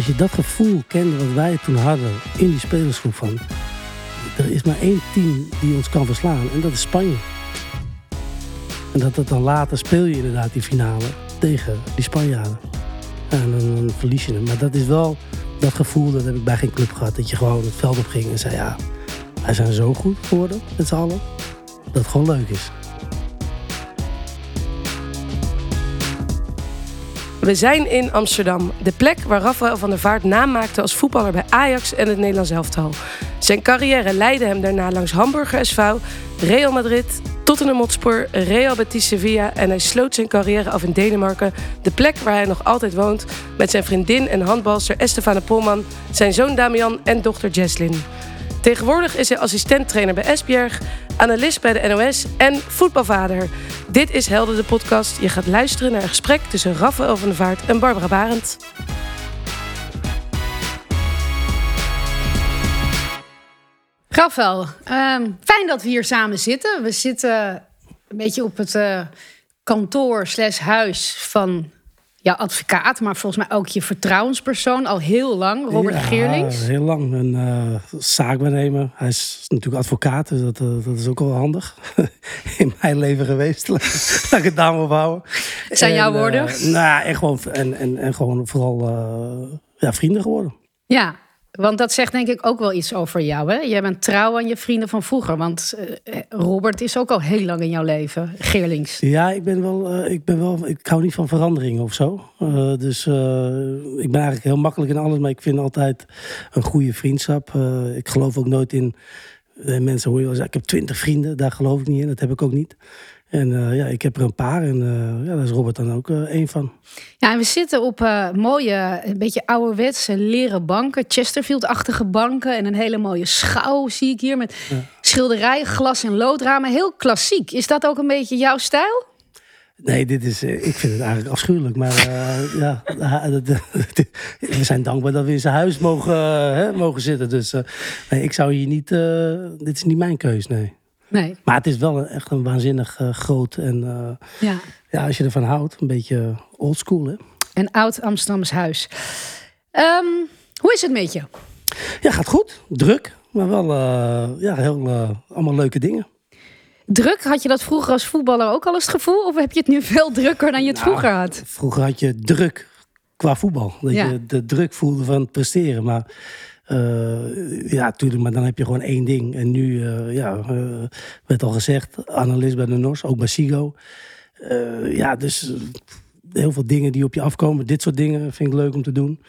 als je dat gevoel kende wat wij toen hadden in die spelersgroep van... Er is maar één team die ons kan verslaan en dat is Spanje. En dat, dat dan later speel je inderdaad die finale tegen die Spanjaarden. En dan, verlies je hem. Maar dat is wel dat gevoel, dat heb ik bij geen club gehad. Dat je gewoon het veld op ging en zei ja, wij zijn zo goed geworden met z'n allen. Dat het gewoon leuk is. We zijn in Amsterdam, de plek waar Rafael van der Vaart naam maakte als voetballer bij Ajax en het Nederlands elftal. Zijn carrière leidde hem daarna langs Hamburger SV, Real Madrid, Tottenham Hotspur, Real Betis Sevilla en hij sloot zijn carrière af in Denemarken, de plek waar hij nog altijd woont, met zijn vriendin en handbalster Estefane Polman, zijn zoon Damian en dochter Jesslyn. Tegenwoordig is hij assistenttrainer bij Esbjerg, analist bij de NOS en voetbalvader. Dit is Helden de podcast. Je gaat luisteren naar een gesprek tussen Rafael van der Vaart en Barbara Barend. Rafael, ehm, fijn dat we hier samen zitten. We zitten een beetje op het eh, kantoor slash huis van jouw advocaat, maar volgens mij ook je vertrouwenspersoon al heel lang, Robert ja, Geerlings. heel lang. Een uh, zaakwaarnemer. Hij is natuurlijk advocaat, dus dat, uh, dat is ook wel handig. In mijn leven geweest. Laat ik het daar maar houden. Het zijn jouw woorden? Uh, nou, en gewoon, en, en, en gewoon vooral ja, vrienden geworden. Ja, want dat zegt denk ik ook wel iets over jou. Hè? Jij bent trouw aan je vrienden van vroeger. Want uh, Robert is ook al heel lang in jouw leven, Geerlings. Ja, ik ben wel, uh, ik ben wel, ik hou niet van verandering of zo. Dus ik ben eigenlijk heel makkelijk in alles, maar ik vind altijd een goede vriendschap. ik geloof ook nooit in. mensen hoor je wel zeggen, ik heb twintig vrienden, daar geloof ik niet in. Dat heb ik ook niet. En uh, ja, ik heb er een paar en uh, ja, daar is Robert dan ook uh, één van. Ja, en we zitten op mooie, een beetje ouderwetse leren banken. Chesterfield-achtige banken en een hele mooie schouw zie ik hier. Met ja. schilderijen, glas- en loodramen. Heel klassiek. Is dat ook een beetje jouw stijl? Nee, dit is, ik vind het eigenlijk afschuwelijk. Maar ja, we zijn dankbaar dat we in zijn huis mogen, hè, mogen zitten. Dus nee, ik zou hier niet, dit is niet mijn keus, nee. Nee. Maar het is wel een, echt een waanzinnig uh, groot. En uh, ja. ja, als je ervan houdt, een beetje oldschool. Hè? Een oud Amsterdams huis. Um, hoe is het met je? Ja, gaat goed. Druk. Maar wel uh, ja, heel, allemaal leuke dingen. Druk, had je dat vroeger als voetballer ook al eens het gevoel? Of heb je het nu veel drukker dan je het nou, vroeger had? Vroeger had je druk qua voetbal. Dat ja. je de druk voelde van het presteren. Maar ja, tuurlijk, maar dan heb je gewoon één ding. En nu, uh, ja, uh, werd al gezegd, analist bij de NOS, ook bij Sigo. ja, dus heel veel dingen die op je afkomen. Dit soort dingen vind ik leuk om te doen.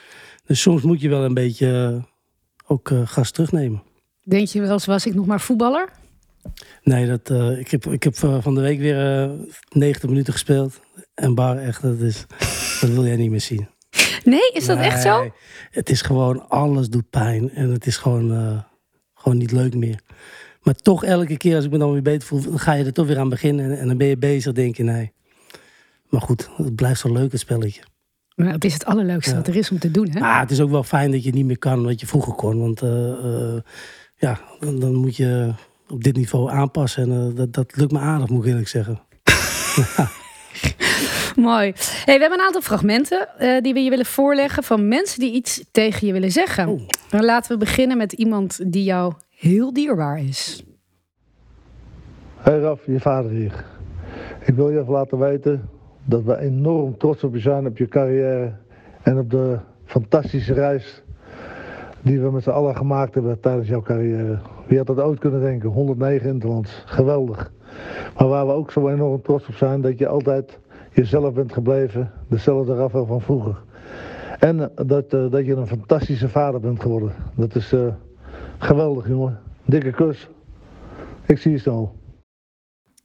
Dus soms moet je wel een beetje ook gas terugnemen. Denk je wel eens, was ik nog maar voetballer? Nee, dat, ik heb, ik heb van de week weer 90 minuten gespeeld. En bar, echt, dat, is, dat wil jij niet meer zien. Nee, is dat nee, echt zo? Het is gewoon, alles doet pijn. En het is gewoon, uh, gewoon niet leuk meer. Maar toch elke keer als ik me dan weer beter voel, dan ga je er toch weer aan beginnen. En, en dan ben je bezig, denk je, nee. Maar goed, het blijft zo leuk, het spelletje. Maar het is het allerleukste ja. wat er is om te doen, hè? Maar het is ook wel fijn dat je niet meer kan wat je vroeger kon. Want uh, uh, ja, dan, dan, moet je op dit niveau aanpassen. En dat, dat lukt me aardig, moet ik eerlijk zeggen. Mooi. Hey, we hebben een aantal fragmenten uh, die we je willen voorleggen van mensen die iets tegen je willen zeggen. Oh. Dan laten we beginnen met iemand die jou heel dierbaar is. Hey Raf, je vader hier. Ik wil je even laten weten dat we enorm trots op je zijn, op je carrière en op de fantastische reis die we met z'n allen gemaakt hebben tijdens jouw carrière. Wie had dat ooit kunnen denken? 109 interlands, geweldig. Maar waar we ook zo enorm trots op zijn, dat je altijd jezelf bent gebleven, dezelfde Rafael van vroeger. En dat, uh, dat je een fantastische vader bent geworden. Dat is uh, geweldig, jongen. Dikke kus. Ik zie je snel.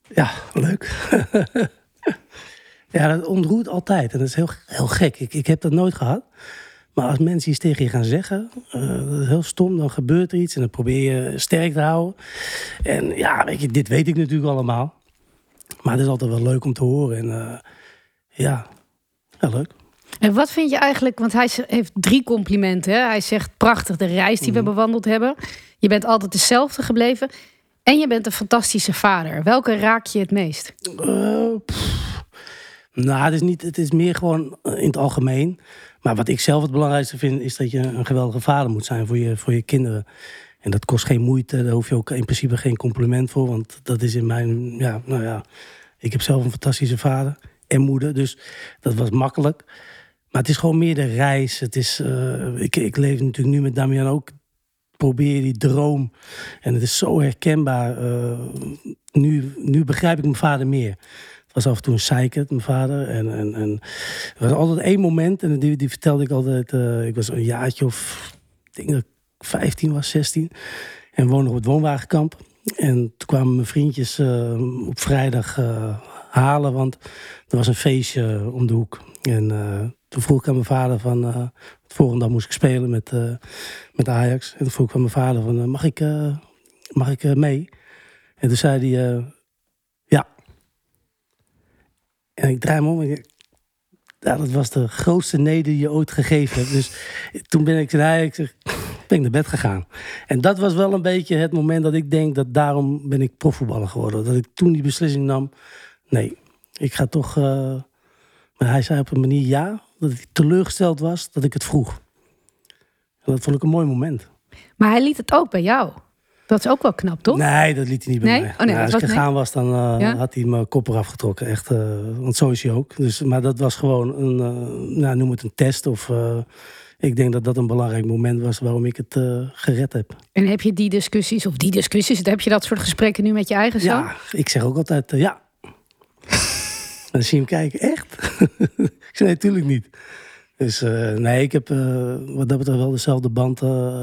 Ja, leuk. ja, dat ontroert altijd. En dat is heel, heel gek. Ik, ik heb dat nooit gehad. Maar als mensen iets tegen je gaan zeggen, dat is heel stom, dan gebeurt er iets en dan probeer je sterk te houden. En ja, weet je, dit weet ik natuurlijk allemaal. Maar het is altijd wel leuk om te horen. En ja, ja, leuk. En wat vind je eigenlijk, want hij heeft drie complimenten. Hè? Hij zegt prachtig de reis die we Mhm. bewandeld hebben. Je bent altijd dezelfde gebleven. En je bent een fantastische vader. Welke raak je het meest? Uh, pff. nou, het is, niet, het is meer gewoon in het algemeen. Maar wat ik zelf het belangrijkste vind, is dat je een geweldige vader moet zijn voor je, voor je kinderen. En dat kost geen moeite, daar hoef je ook in principe geen compliment voor. Want dat is in mijn, ja, nou ja, ik heb zelf een fantastische vader en moeder. Dus dat was makkelijk. Maar het is gewoon meer de reis. Het is, uh, ik, ik leef natuurlijk nu met Damian ook. Probeer die droom. En het is zo herkenbaar. Uh, nu, nu begrijp ik mijn vader meer. Was af en toe een zeikert, mijn vader. En, en, en er was altijd één moment. En die, die vertelde ik altijd. Uh, ik was een jaartje of. Ik denk dat ik 15 was, 16. En woonde op het woonwagenkamp. En toen kwamen mijn vriendjes op vrijdag halen. Want er was een feestje om de hoek. En toen vroeg ik aan mijn vader van... De volgende dag moest ik spelen met, met Ajax. En toen vroeg ik aan mijn vader van... Mag ik, mag ik mee? En toen zei hij... ja. En ik draai me om en ja, dat was de grootste neder die je ooit gegeven hebt. Dus toen ben ik, ik zeg, ben naar bed gegaan. En dat was wel een beetje het moment dat ik denk dat daarom ben ik profvoetballer geworden. Dat ik toen die beslissing nam. Nee, ik ga toch. Uh, maar hij zei op een manier ja, dat ik teleurgesteld was dat ik het vroeg. En dat vond ik een mooi moment. Maar hij liet het ook bij jou. Dat is ook wel knap, toch? Nee, dat liet hij niet bij nee? mij. Oh, nee, nou, als ik gegaan was, dan uh, ja? had hij mijn kop eraf getrokken. Echt, uh, want zo is hij ook. Dus, maar dat was gewoon een, uh, nou, noem het een test. Of ik denk dat dat een belangrijk moment was waarom ik het gered heb. En heb je die discussies, of die discussies, heb je dat soort gesprekken nu met je eigen zoon? Ja, ik zeg ook altijd ja. Dan zie je hem kijken, echt? ik zei, nee, natuurlijk niet. Dus uh, nee, ik heb uh, wat dat betreft wel dezelfde band uh,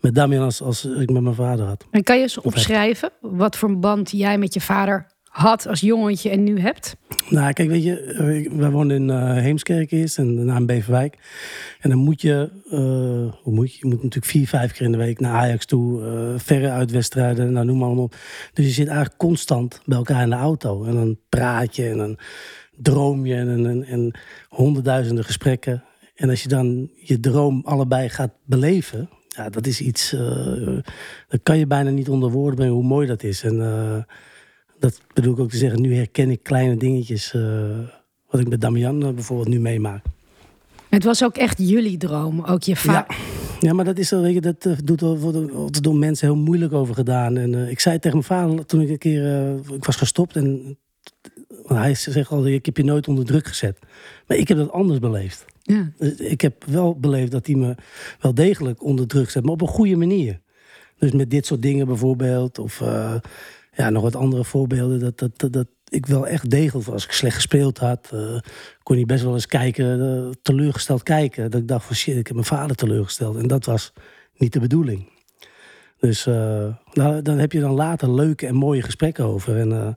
met Damian als, als ik met mijn vader had. En kan je eens opschrijven wat voor band jij met je vader had als jongetje en nu hebt? Nou, kijk, weet je, wij woonden in uh, Heemskerk eerst en daarna in Beverwijk. En dan moet je, uh, hoe moet je? Je moet natuurlijk vier, vijf keer in de week naar Ajax toe, uh, verre uitwedstrijden, nou noem maar op. Dus je zit eigenlijk constant bij elkaar in de auto. En dan praat je en dan droom je en, en, en honderdduizenden gesprekken. En als je dan je droom allebei gaat beleven, ja, dat is iets, dat kan je bijna niet onder woorden brengen hoe mooi dat is. En dat bedoel ik ook te zeggen, nu herken ik kleine dingetjes. Uh, wat ik met Damian uh, bijvoorbeeld nu meemaak. Het was ook echt jullie droom, ook je vader. Ja. ja, maar dat is wel, weet je, dat uh, doet wordt door mensen heel moeilijk over gedaan. En ik zei tegen mijn vader toen ik een keer, ik was gestopt en hij zegt al, ik heb je nooit onder druk gezet. Maar ik heb dat anders beleefd. Ja. Dus ik heb wel beleefd dat hij me wel degelijk onder druk zet, maar op een goede manier. Dus met dit soort dingen bijvoorbeeld, of ja, nog wat andere voorbeelden. Dat, dat, dat, ik wel echt degelijk. Als ik slecht gespeeld had, uh, kon hij best wel eens kijken, uh, teleurgesteld kijken. Dat ik dacht van shit, ik heb mijn vader teleurgesteld. En dat was niet de bedoeling. Dus uh, nou, dan heb je dan later leuke en mooie gesprekken over. En,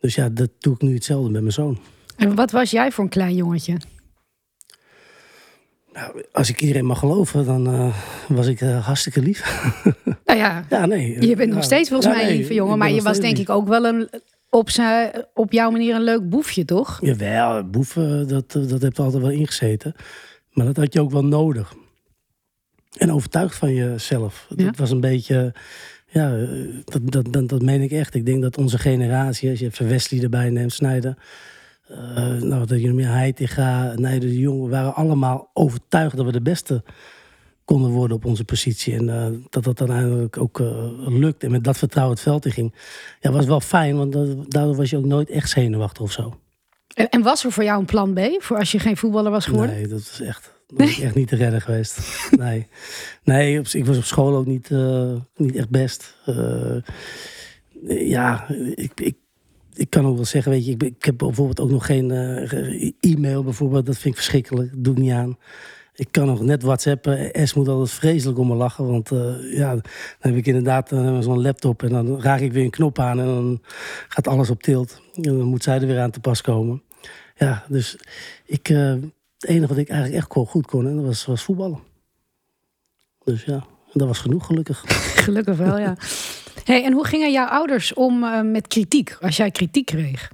dus ja, dat doe ik nu hetzelfde met mijn zoon. En wat was jij voor een klein jongetje? Nou, als ik iedereen mag geloven, dan uh, was ik uh, hartstikke lief. Nou ja, ja nee, je bent nog steeds volgens mij een lieve jongen. Maar je was denk ik ook wel een, op, zijn, op jouw manier een leuk boefje, toch? Jawel, boeven, dat, dat heb altijd wel ingezeten. Maar dat had je ook wel nodig. En overtuigd van jezelf. Ja? Dat was een beetje... Ja, dat, dat, dat, dat meen ik echt. Ik denk dat onze generatie, als je even Wesley erbij neemt, Snijden... Uh, nou, dat je meer Heitinga, nee, de jongen waren allemaal overtuigd dat we de beste konden worden op onze positie. En uh, dat dat dan uiteindelijk ook uh, lukt. En met dat vertrouwen het veld in ging. Ja, was wel fijn, want dat, daardoor was je ook nooit echt zenuwachtig of zo. En, en, was er voor jou een plan B? Voor als je geen voetballer was geworden? Nee, dat was echt, dat was echt niet te redden geweest. nee, nee op, ik was op school ook niet, niet echt best. ja, ik, ik ik kan ook wel zeggen, weet je, ik, ik heb bijvoorbeeld ook nog geen uh, e-mail bijvoorbeeld. Dat vind ik verschrikkelijk. Dat doe ik niet aan. Ik kan nog net whatsappen. S moet altijd vreselijk om me lachen. Want uh, ja, dan heb ik inderdaad zo'n laptop. En dan raak ik weer een knop aan. En dan gaat alles op tilt. En dan moet zij er weer aan te pas komen. Ja, dus ik, het enige wat ik eigenlijk echt goed kon, en dat was, was voetballen. Dus ja, dat was genoeg gelukkig. gelukkig wel, ja. Hey, en hoe gingen jouw ouders om uh, met kritiek, als jij kritiek kreeg?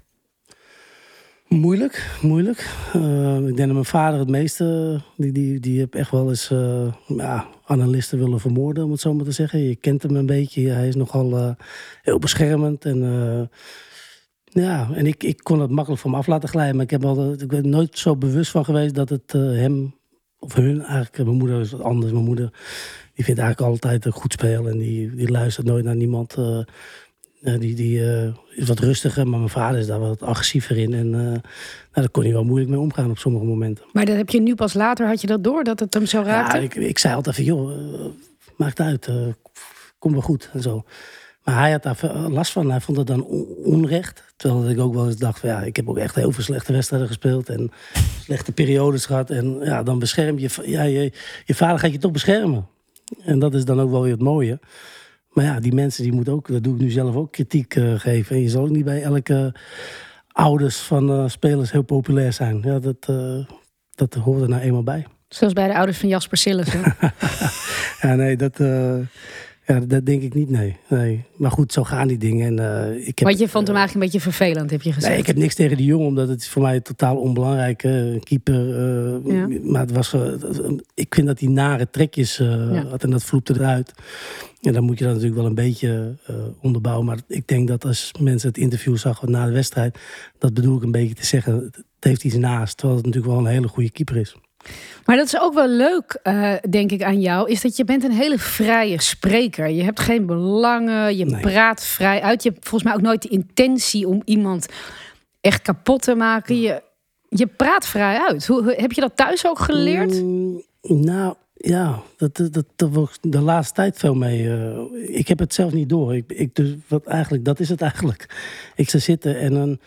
Moeilijk, moeilijk. Uh, ik denk dat mijn vader het meeste, die, die, die heb echt wel eens uh, ja, analisten willen vermoorden, om het zo maar te zeggen. Je kent hem een beetje, hij is nogal heel beschermend. En, ja, en ik, ik kon het makkelijk van me af laten glijden, maar ik, heb altijd, ik ben nooit zo bewust van geweest dat het hem of hun eigenlijk. Mijn moeder is wat anders. Mijn moeder die vindt eigenlijk altijd een goed spel. En die, die luistert nooit naar niemand. eh, eh, die die eh, is wat rustiger. Maar mijn vader is daar wat agressiever in. En eh, nou, daar kon hij wel moeilijk mee omgaan op sommige momenten. Maar dat heb je nu pas later, had je dat door, dat het hem zo raakte? Ja, ik, ik zei altijd van, joh, eh, maakt uit. eh, kom wel goed en zo. Maar hij had daar last van. Hij vond het dan on- onrecht. Terwijl ik ook wel eens dacht van, ja, ik heb ook echt heel veel slechte wedstrijden gespeeld. En slechte periodes gehad. En ja, dan bescherm je, ja, je, je vader gaat je toch beschermen. En dat is dan ook wel weer het mooie. Maar ja, die mensen die moeten ook, dat doe ik nu zelf ook, kritiek eh, geven. En je zal ook niet bij elke ouders van eh, spelers heel populair zijn. Ja, dat, eh, dat hoort er nou eenmaal bij. Zoals bij de ouders van Jasper Sillissen. Ja, nee, dat, ja, dat denk ik niet, nee. nee. Maar goed, zo gaan die dingen. En, eh, ik heb, Want je vond hem eigenlijk een beetje vervelend, heb je gezegd. Nee, ik heb niks tegen die jongen, omdat het voor mij totaal onbelangrijk. eh, keeper. eh, Ja. Maar het was, eh, ik vind dat hij nare trekjes eh, Ja. had en dat vloepte eruit. En dan moet je dat natuurlijk wel een beetje eh, onderbouwen. Maar ik denk dat als mensen het interview zagen na de wedstrijd, dat bedoel ik een beetje te zeggen, het heeft iets naast. Terwijl het natuurlijk wel een hele goede keeper is. Maar dat is ook wel leuk, eh, denk ik, aan jou. Is dat je bent een hele vrije spreker. Je hebt geen belangen, je Nee. praat vrij uit. Je hebt volgens mij ook nooit de intentie om iemand echt kapot te maken. Je, je praat vrij uit. Hoe, heb je dat thuis ook geleerd? Mm, nou, ja, dat, dat, dat, wordt de laatste tijd veel mee. eh, ik heb het zelf niet door. Ik, ik, dus wat eigenlijk, dat is het eigenlijk. Ik sta zitten en dan,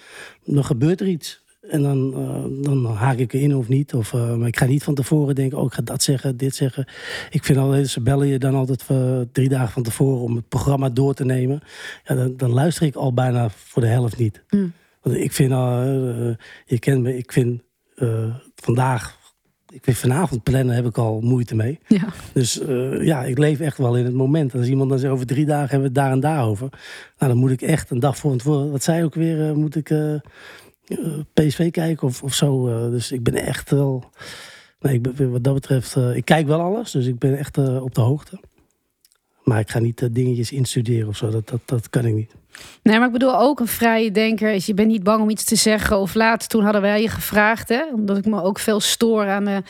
dan gebeurt er iets. En dan, eh, dan haak ik erin of niet. Of, eh, maar ik ga niet van tevoren denken, oh, ik ga dat zeggen, dit zeggen. Ik vind altijd, ze bellen je dan altijd eh, drie dagen van tevoren om het programma door te nemen. Ja, dan, dan luister ik al bijna voor de helft niet. Mm. Want ik vind, al, je kent me, ik vind vandaag, ik vind vanavond plannen heb ik al moeite mee. Ja. Dus ja, ik leef echt wel in het moment. En als iemand dan zegt over drie dagen hebben we het daar en daar over. Nou, dan moet ik echt een dag voor tevoren, wat zei ook weer, moet ik PSV kijken of, of zo. eh. dus ik ben echt wel, nee, ik ben, wat dat betreft, eh, ik kijk wel alles. Dus ik ben echt eh, op de hoogte. Maar ik ga niet eh, dingetjes instuderen of zo, dat, dat, dat kan ik niet. Nee, maar ik bedoel ook een vrije denker. Je bent niet bang om iets te zeggen. Of laat, toen hadden wij je gevraagd, hè, omdat ik me ook veel stoor aan de,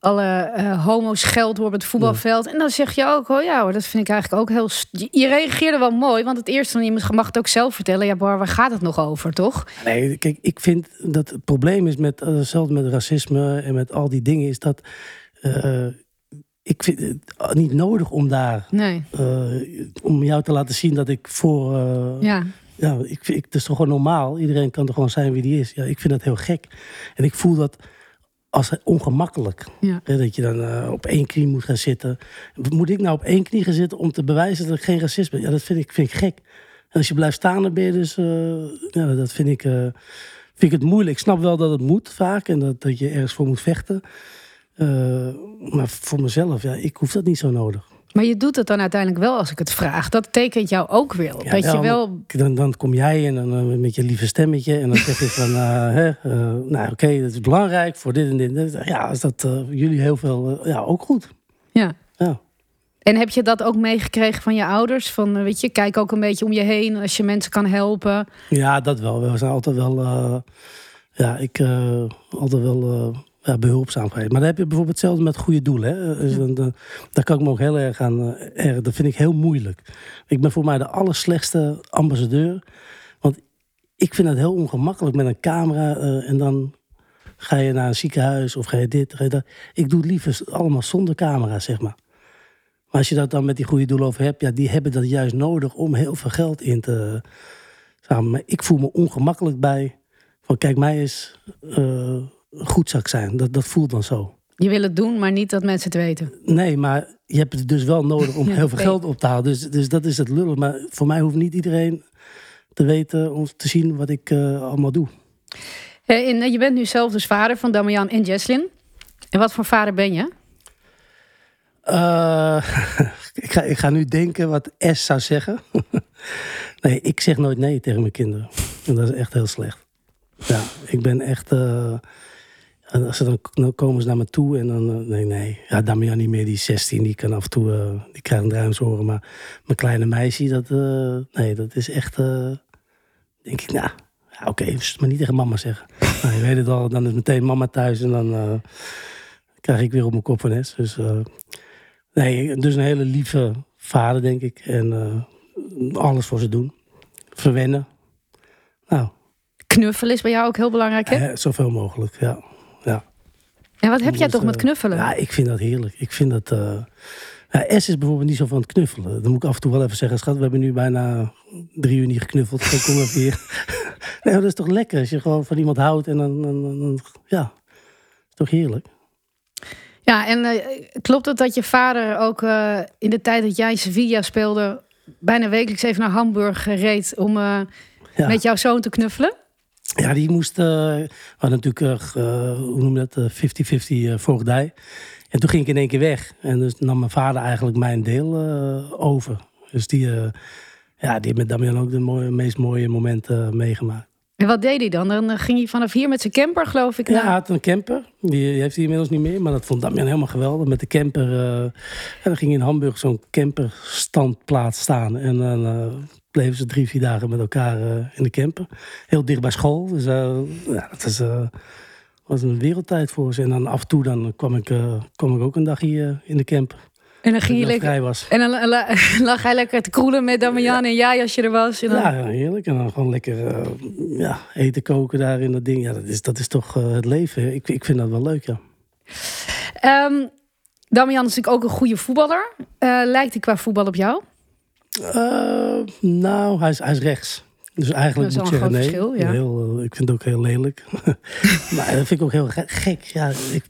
alle eh, homo's geld op het voetbalveld. En dan zeg je ook, oh ja, hoor, dat vind ik eigenlijk ook heel. Je, reageerde wel mooi, want het eerste van iemand mag het ook zelf vertellen. Ja, Bar, waar gaat het nog over, toch? Nee, kijk, ik vind dat het probleem is met, uh, zelfs met racisme en met al die dingen, is dat uh, ik vind het niet nodig om daar, nee. uh, om jou te laten zien dat ik voor, uh, ja. ja, ik, ik, het is toch gewoon normaal. Iedereen kan er gewoon zijn wie die is. Ja, ik vind dat heel gek. En ik voel dat als ongemakkelijk. Ja. Dat je dan uh, op één knie moet gaan zitten. Moet ik nou op één knie gaan zitten om te bewijzen dat ik geen racist ben? Ja, dat vind ik, vind ik gek. En als je blijft staan, dan ben je dus. Uh, ja, dat vind ik, uh, vind ik het moeilijk. Ik snap wel dat het moet vaak en dat, dat je ergens voor moet vechten. Maar voor mezelf, ja, ik hoef dat niet zo nodig. Maar je doet het dan uiteindelijk wel als ik het vraag. Dat tekent jou ook weer. Ja, dat je wel... dan, dan kom jij en dan uh, met je lieve stemmetje. En dan zeg je van, uh, hè, uh, nou oké, okay, dat is belangrijk voor dit en dit. Ja, is dat uh, jullie heel veel, ja, ook goed. Ja. ja. En heb je dat ook meegekregen van je ouders? Van, weet je, kijk ook een beetje om je heen als je mensen kan helpen. Ja, dat wel. We zijn altijd wel, ja, ik altijd wel behulpzaam geweest. Maar dan heb je bijvoorbeeld hetzelfde met goede doelen. Hè? Dus dan, dan, daar kan ik me ook heel erg aan uh, erg. Dat vind ik heel moeilijk. Ik ben voor mij de allerslechtste ambassadeur. Want ik vind het heel ongemakkelijk met een camera uh, en dan ga je naar een ziekenhuis of ga je dit, ga je dat. Ik doe het liever allemaal zonder camera, zeg maar. Maar als je dat dan met die goede doelen over hebt, ja, die hebben dat juist nodig om heel veel geld in te samen. Maar ik voel me ongemakkelijk bij. Van kijk, mij is uh, goed zak zijn. Dat, dat voelt dan zo. Je wil het doen, maar niet dat mensen het weten. Nee, maar je hebt het dus wel nodig om ja, heel veel geld op te halen. Dus, dus dat is het lullig. Maar voor mij hoeft niet iedereen te weten of te zien wat ik uh, allemaal doe. En je bent nu zelf dus vader van Damian en Jesslyn. En wat voor vader ben je? Uh, ik, ga, ik ga nu denken wat S zou zeggen. nee, ik zeg nooit nee tegen mijn kinderen. En dat is echt heel slecht. Ja, ik ben echt. Uh, als ze dan, dan komen ze naar me toe en dan. Uh, nee, nee. Ja, Damian niet meer, die is 16, die kan af en toe. Uh, die krijgt een druimshoren. Maar mijn kleine meisje, dat. nee, dat is echt. denk ik, nou. Ja, oké, okay, maar niet tegen mama zeggen. nou, je weet het al, dan is meteen mama thuis en dan krijg ik weer op mijn kop van S. Dus, eh, nee, dus een hele lieve vader, denk ik. En eh, alles voor ze doen. Verwennen. Nou, Knuffelen is bij jou ook heel belangrijk, hè? eh, zoveel mogelijk, ja. En wat heb jij toch met eh, knuffelen? Ja, ik vind dat heerlijk. Ik vind dat... eh ja, S is bijvoorbeeld niet zo van het knuffelen. Dan moet ik af en toe wel even zeggen... Schat, we hebben nu bijna drie uur niet geknuffeld. Dan kom even hier. nee, dat is toch lekker als je gewoon van iemand houdt. En dan... dan, dan- dan- ja, is toch heerlijk. Ja, en eh, klopt het dat je vader ook in de tijd dat jij Sevilla speelde... bijna wekelijks even naar Hamburg reed om Ja. met jouw zoon te knuffelen? Ja, die moest. eh we hadden natuurlijk, eh, hoe noem je dat? eh, 50-50 eh, voogdij. En toen ging ik in één keer weg. En dus nam mijn vader eigenlijk mijn deel eh, over. Dus die, eh, ja, die heeft met Damian ook de mooie, meest mooie momenten eh, meegemaakt. En wat deed hij dan? Dan eh, ging hij vanaf hier met zijn camper, geloof ik. Ja, hij had een camper. Die, heeft hij inmiddels niet meer. Maar dat vond Damian helemaal geweldig. Met de camper. eh, en dan ging in Hamburg zo'n camperstandplaats staan. En dan eh, bleven ze drie, vier dagen met elkaar eh, in de camper. Heel dicht bij school. Dus eh, ja, dat is, eh, was een wereldtijd voor ze. En dan af en toe dan kwam, ik, kwam ik ook een dag hier in de camper. En dan ging je lekker... was. En dan la- la- lag hij lekker te kroelen met Damian en jij als je er was. En dan... Ja, heerlijk. En dan gewoon lekker ja, eten koken daar in dat ding. Ja, dat is, dat is toch het leven. Ik, ik vind dat wel leuk, ja. Ehm, Damian is natuurlijk ook een goede voetballer. Lijkt hij qua voetbal op jou? Eh, nou, hij is, hij is rechts. Dus eigenlijk moet je een zeggen groot nee. verschil, ja. Heel, eh, ik vind het ook heel lelijk. maar dat vind ik ook heel ge- gek. Ja, ik,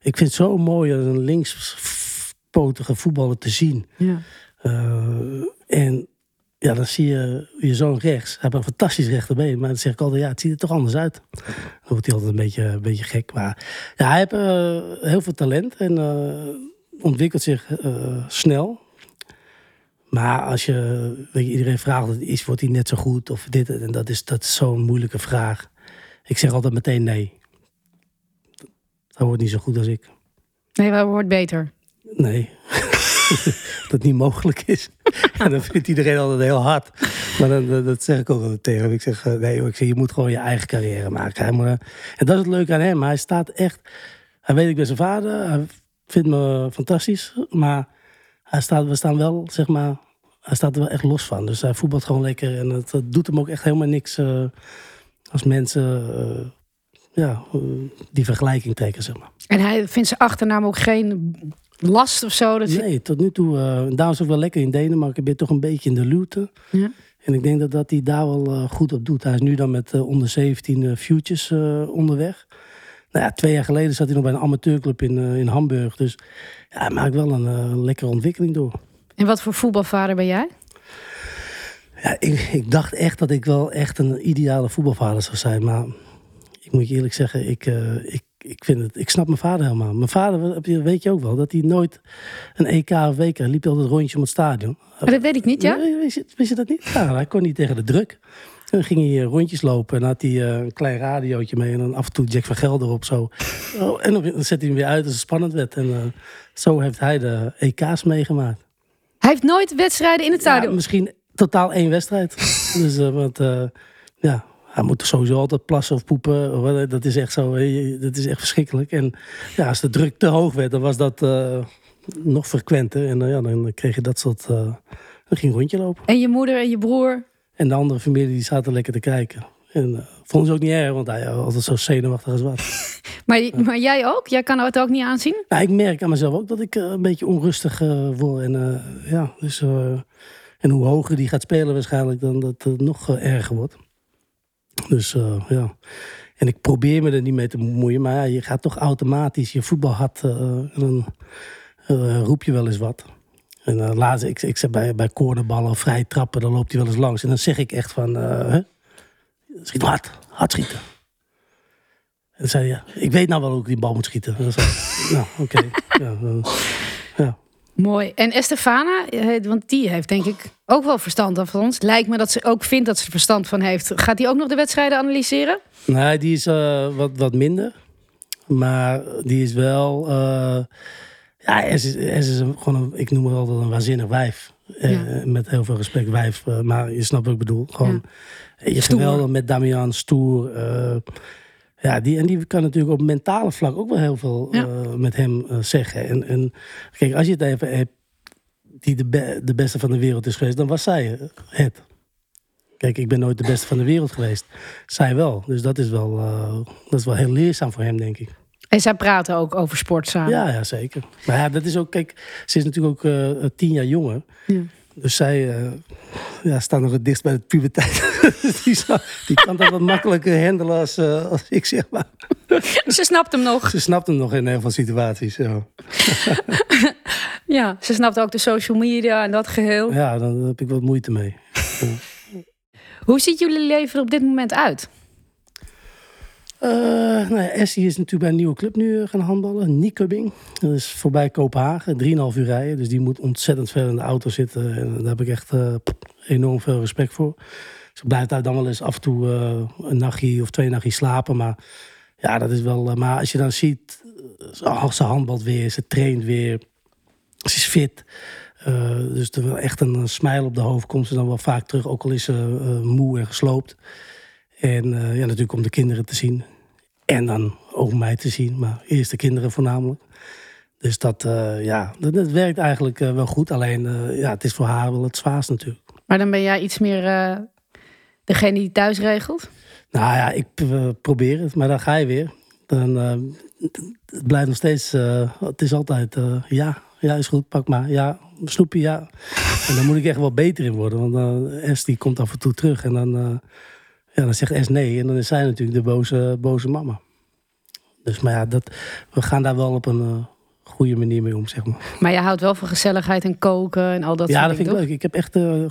ik vind het zo mooi als een linkspotige voetballer te zien. Ja. Eh, en ja, dan zie je je zoon rechts. Hij heeft een fantastisch rechterbeen. Maar dan zeg ik altijd, ja, het ziet er toch anders uit. Dan wordt hij altijd een beetje, een beetje gek. Maar ja, hij heeft heel veel talent en ontwikkelt zich snel. Maar als je, weet je, iedereen vraagt, is, wordt hij net zo goed of dit? En dat is, dat is zo'n moeilijke vraag. Ik zeg altijd meteen nee. Hij wordt niet zo goed als ik. Nee, hij wordt beter. Nee. dat niet mogelijk is. en dan vindt iedereen altijd heel hard. Maar dan, dat- zeg ik ook altijd tegen hem. Ik zeg, eh, nee hoor, ik zeg, je moet gewoon je eigen carrière maken. Hij moet, eh, en dat is het leuke aan hem. Hij staat echt... Hij weet, ik ben zijn vader. Hij vindt me fantastisch. Maar hij staat, we staan wel, zeg maar... Hij staat er wel echt los van. Dus hij voetbalt gewoon lekker. En het, het doet hem ook echt helemaal niks... eh, als mensen... eh, ja, eh, die vergelijking trekken, zeg maar. En hij vindt zijn achternaam ook geen last of zo. Dat Nee, tot nu toe. daarom is het ook wel lekker in Denemarken. Ben je toch een beetje in de luwte. Ja. En ik denk dat, dat hij daar wel goed op doet. Hij is nu dan met onder 17 eh, Futures onderweg. Nou ja, twee jaar geleden zat hij nog bij een amateurclub in, eh, in Hamburg. Dus ja, hij maakt wel een eh, lekkere ontwikkeling door. En wat voor voetbalvader ben jij? Ja, ik, ik dacht echt dat ik wel echt een ideale voetbalvader zou zijn. Maar ik moet je eerlijk zeggen, ik, eh, ik, ik, vind het, ik snap mijn vader helemaal. Mijn vader, weet je ook wel, dat hij nooit een EK of WK liep altijd rondje om het stadion. Oh, dat weet ik niet, ja? Wist je, wist je dat niet? Ja, hij kon niet tegen de druk. En dan ging hij eh, rondjes lopen en had hij eh, een klein radiootje mee. En dan af en toe Jack van Gelder op zo. Oh, en dan zet hij hem weer uit als het spannend werd. En eh, zo heeft hij de EK's meegemaakt. Hij heeft nooit wedstrijden in het Ja, stadion. misschien totaal één wedstrijd. dus, want ja, hij moet sowieso altijd plassen of poepen. Dat is echt zo, dat is echt verschrikkelijk. En ja, als de druk te hoog werd, dan was dat nog frequenter. En eh, ja, dan kreeg je dat soort, dan ging rondje lopen. En je moeder en je broer. En de andere familie die zaten lekker te kijken. En uh, vonden ze ook niet erg, want hij was altijd zo zenuwachtig als wat. Maar, maar jij ook? Jij kan het ook niet aanzien? Nou, ik merk aan mezelf ook dat ik uh, een beetje onrustig uh, word. En uh, ja, dus... en hoe hoger die gaat spelen waarschijnlijk, dan dat het nog erger wordt. Dus ja... En ik probeer me er niet mee te bemoeien, maar ja, je gaat toch automatisch je voetbalhart... en dan roep je wel eens wat. En uh, laatst, ik, ik zeg bij, bij cornerballen of vrij trappen, dan loopt hij wel eens langs. En dan zeg ik echt van, uh, hè? schiet hard, hard schieten. En dan zei ja, ik weet nou wel hoe ik die bal moet schieten. En dan zei nou, oké. Okay. ja, uh, ja. Mooi. En Estefana, want die heeft denk ik ook wel verstand van ons. Lijkt me dat ze ook vindt dat ze er verstand van heeft. Gaat die ook nog de wedstrijden analyseren? Nee, die is uh, wat, wat minder. Maar die is wel... Uh, ja, es is, es is een, gewoon een, ik noem het altijd een waanzinnig wijf. Ja. Uh, met heel veel respect wijf. maar je snapt wat ik bedoel. Gewoon, ja. je geweldig met Damian, stoer. uh, Ja, die, en die kan natuurlijk op mentale vlak ook wel heel veel Ja. eh, met hem eh, zeggen. En, en kijk, als je het even hebt, die de, be- de beste van de wereld is geweest, dan was zij het. Kijk, ik ben nooit de beste van de wereld geweest. Zij wel. Dus dat is wel, eh, dat is wel heel leerzaam voor hem, denk ik. En zij praten ook over sport samen. Ja, ja, zeker. Maar ja, dat is ook, kijk, ze is natuurlijk ook eh, tien jaar jonger. Ja. Dus zij eh, ja, staat nog het dichtst bij de puberteit. die, zou- die kan dat wat makkelijker handelen als, eh, als ik, zeg maar. Ze snapt hem nog. Ze snapt hem nog in heel veel situaties. Ja, Ja, ze snapt ook de social media en dat geheel. ja daar heb ik wat moeite mee. Hoe ziet jullie leven er op dit moment uit? Eh nou Essie is natuurlijk bij een nieuwe club nu eh, gaan handballen. Nyköping. Dat is voorbij Kopenhagen. 3,5 uur rijden. Dus die moet ontzettend veel in de auto zitten. En daar heb ik echt eh, enorm veel respect voor. Ze blijft daar dan wel eens af en toe een nachtje of twee nachtjes slapen. Maar ja, dat is wel... maar als je dan ziet... ze handbalt weer, ze traint weer. Ze is fit. Dus er wel echt een smile op de hoofd komt ze dan wel vaak terug. Ook al is ze moe en gesloopt. En ja, natuurlijk om de kinderen te zien. En dan ook mij te zien. Maar eerst de kinderen voornamelijk. Dus dat, eh, ja, dat, dat werkt eigenlijk eh, wel goed. Alleen, eh, ja, het is voor haar wel het zwaarst natuurlijk. Maar dan ben jij iets meer degene die thuis regelt? Nou ja, ik probeer het. Maar dan ga je weer. Dan, het- blijft nog steeds... het is altijd, ja, ja, is goed, pak maar. Ja, snoepje, ja. En daar moet ik echt wel beter in worden. Want S die komt af en toe terug. En dan, ja, dan zegt S nee. En dan is zij natuurlijk de boze, boze mama. Dus maar ja, dat, we gaan daar wel op een eh, goede manier mee om, zeg maar. Maar je houdt wel van gezelligheid en koken en al dat ja, soort dat vind dingen, ik leuk. Ik heb echt eh, eh,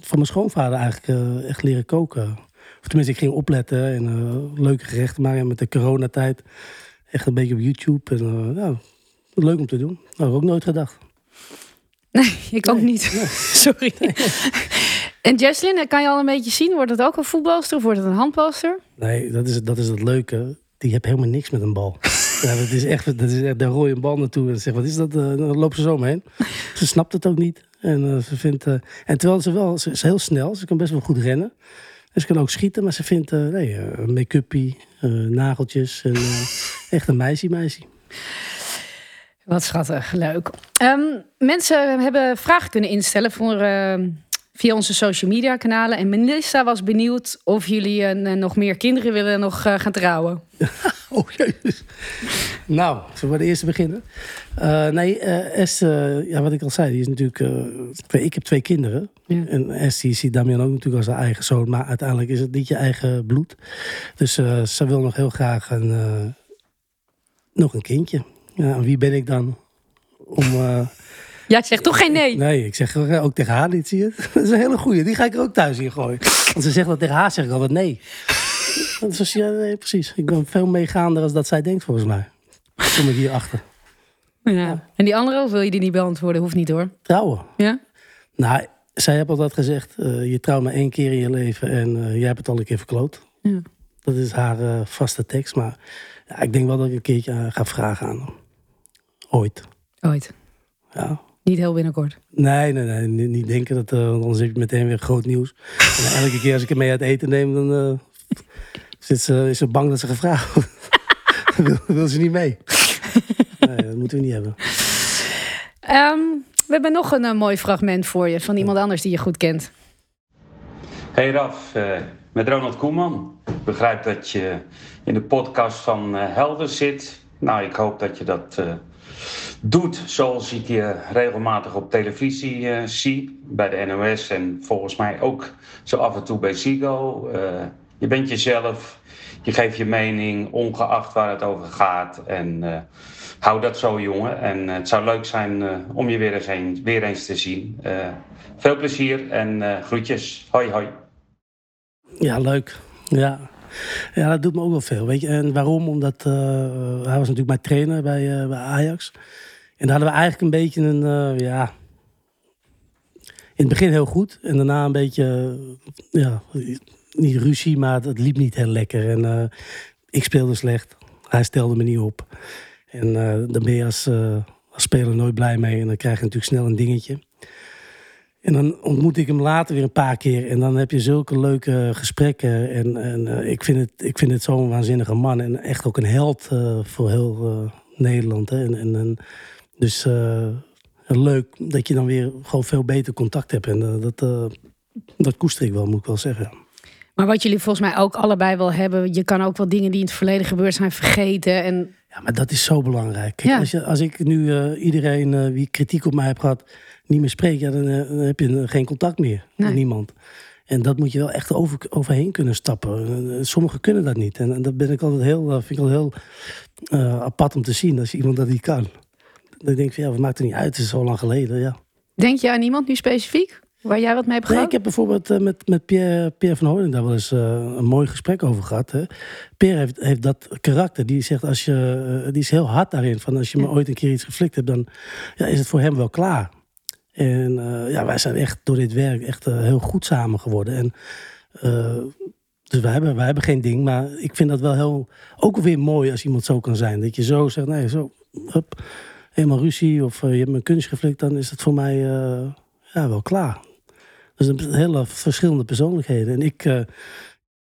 van mijn schoonvader eigenlijk echt leren koken. Of tenminste, ik ging opletten en leuke gerechten maken. En met de coronatijd echt een beetje op YouTube. En ja, leuk om te doen. Dat had ik ook nooit gedacht. toch? Ik ook niet. Sorry. En Jesslyn, kan je al een beetje zien? Wordt het ook een voetbalster of wordt het een handbalster? Nee, dat is, dat is het leuke. Die heeft helemaal niks met een bal. Ja, dat is echt, dat is echt daar rooi een bal naartoe en zegt, wat is dat? Eh, dan loopt ze zo omheen. Ze snapt het ook niet. En, eh, ze vindt, eh, en terwijl ze wel, ze is heel snel, ze kan best wel goed rennen. En ze kan ook schieten, maar ze vindt eh, nee, een make-uppie, eh, nageltjes. En, echt een meisje, meisje. Wat schattig, leuk. Ehm, mensen hebben vragen kunnen instellen voor, ehm, via onze social media kanalen. En Melissa was benieuwd of jullie eh, nog meer kinderen willen nog eh, gaan trouwen. Oh, jezus. Nou, zullen we de eerste beginnen? Eh, nee, S, ja, wat ik al zei, die is natuurlijk... twee- ik heb twee kinderen. Ja. En S, die ziet Damian ook natuurlijk als haar eigen zoon. Maar uiteindelijk is het niet je eigen bloed. Dus ze wil nog heel graag een, nog een kindje. Ja, en wie ben ik dan om... eh, Ja, zeg toch geen nee. nee, ik zeg ook tegen haar niet, zie je het? Dat is een hele goeie. Die ga ik er ook thuis in gooien. Want ze zegt dat tegen haar, zeg ik altijd nee. Dat is, ja, nee, precies. Ik ben veel meegaander als dat zij denkt, volgens mij. Kom ik hier achter. Ja. En die andere, of wil je die niet beantwoorden? Hoeft niet hoor. Trouwen. Ja? Nou, zij heeft altijd gezegd, eh, je trouwt maar één keer in je leven en eh, jij hebt het al een keer verkloot. Ja. Dat is haar eh, vaste tekst. Maar ja, ik denk wel dat ik een keertje eh, ga vragen aan hem. Ooit. Ooit. Ja. Niet heel binnenkort. Nee, nee, nee. Niet, niet denken, dat, eh, want anders heb je meteen weer groot nieuws. En elke keer als ik hem mee uit eten neem, dan eh, zit ze, is ze bang dat ze gevraagd wordt. wil, wil ze niet mee. Nee, dat moeten we niet hebben. Ehm, we hebben nog een eh, mooi fragment voor je van iemand anders die je goed kent. Hey Raf, eh, met Ronald Koeman. Ik begrijp dat je in de podcast van Helder zit. Nou, ik hoop dat je dat eh, doet zoals ik je regelmatig op televisie eh, zie. Bij de NOS en volgens mij ook zo af en toe bij Ziggo. Eh, je bent jezelf, je geeft je mening, ongeacht waar het over gaat. En eh, hou dat zo, jongen. En eh, het zou leuk zijn eh, om je weer eens, een, weer eens te zien. Eh, veel plezier en eh, groetjes. Hoi, hoi. Ja, leuk. Ja. Ja, dat doet me ook wel veel. Weet je? En waarom? Omdat eh, hij was natuurlijk mijn trainer bij, eh, bij Ajax. En daar hadden we eigenlijk een beetje een, eh, ja... In het begin heel goed. En daarna een beetje, ja, niet ruzie, maar het liep niet heel lekker. En ik speelde slecht. Hij stelde me niet op. En daar ben je als, als speler nooit blij mee. En dan krijg je natuurlijk snel een dingetje. En dan ontmoet ik hem later weer een paar keer. En dan heb je zulke leuke gesprekken. En, en eh, ik vind het, ik vind het zo'n waanzinnige man. En echt ook een held eh, voor heel eh, Nederland. Hè. En, en, en dus leuk dat je dan weer gewoon veel beter contact hebt. En dat, dat koester ik wel, moet ik wel zeggen. Maar wat jullie volgens mij ook allebei wel hebben, je kan ook wel dingen die in het verleden gebeurd zijn vergeten. En Ja, maar dat is zo belangrijk. Kijk, Ja. als, je, als ik nu iedereen wie kritiek op mij heb gehad, niet meer spreek, ja, dan, eh, dan heb je geen contact meer Nee. met niemand. En dat moet je wel echt over, overheen kunnen stappen. Eh, Sommigen kunnen dat niet. En, en dat ben ik altijd heel, eh, vind ik altijd heel apart om te zien als iemand dat niet kan. Dan denk ik van ja, wat maakt er niet uit? Het is zo lang geleden. Ja. denk je aan iemand nu specifiek waar jij wat mee hebt Nee, ik heb bijvoorbeeld met, met Pierre, Pierre van Hooydonk daar wel eens een mooi gesprek over gehad. Hè. Pierre heeft, heeft dat karakter. Die zegt als je, die is heel hard daarin. Van als je me ooit een keer iets geflikt hebt, dan ja, is het voor hem wel klaar. En eh, ja, wij zijn echt door dit werk echt eh, heel goed samen geworden. En, eh, dus wij hebben, wij hebben geen ding. Maar ik vind dat wel heel, ook weer mooi als iemand zo kan zijn. Dat je zo zegt, nee, zo, hup, helemaal ruzie. Of je hebt een kunst geflikt, dan is het voor mij ja, wel klaar. Dus een hele verschillende persoonlijkheden. En ik,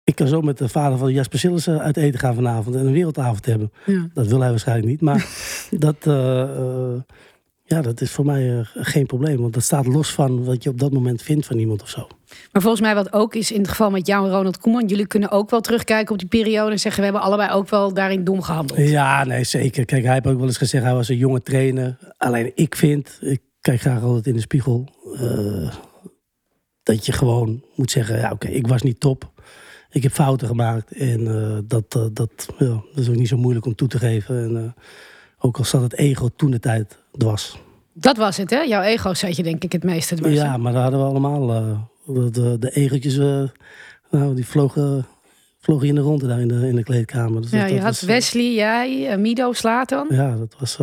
ik kan zo met de vader van Jasper Sillissen uit eten gaan vanavond en een wereldavond hebben. Ja. Dat wil hij waarschijnlijk niet. Maar dat, ja, dat is voor mij eh, geen probleem. Want dat staat los van wat je op dat moment vindt van iemand of zo. Maar volgens mij wat ook is in het geval met jou en Ronald Koeman, jullie kunnen ook wel terugkijken op die periode en zeggen we hebben allebei ook wel daarin dom gehandeld. Ja, nee, zeker. Kijk, hij heeft ook wel eens gezegd, hij was een jonge trainer. Alleen ik vind, ik kijk graag altijd in de spiegel, eh, dat je gewoon moet zeggen, ja oké, ik was niet top. Ik heb fouten gemaakt en eh, dat, dat, ja, dat is ook niet zo moeilijk om toe te geven. En, ook al zat het ego toen de tijd dwars. Dat was het, hè? Jouw ego zat je denk ik het meeste dwars. Ja, maar daar hadden we allemaal, eh, de, de, de egotjes, eh, nou, die vlogen, vlogen in de ronde daar in de, in de kleedkamer. Dus Ja, dat- je dat had was, eh, Wesley, jij, Mido, Slatan. Ja, dat was...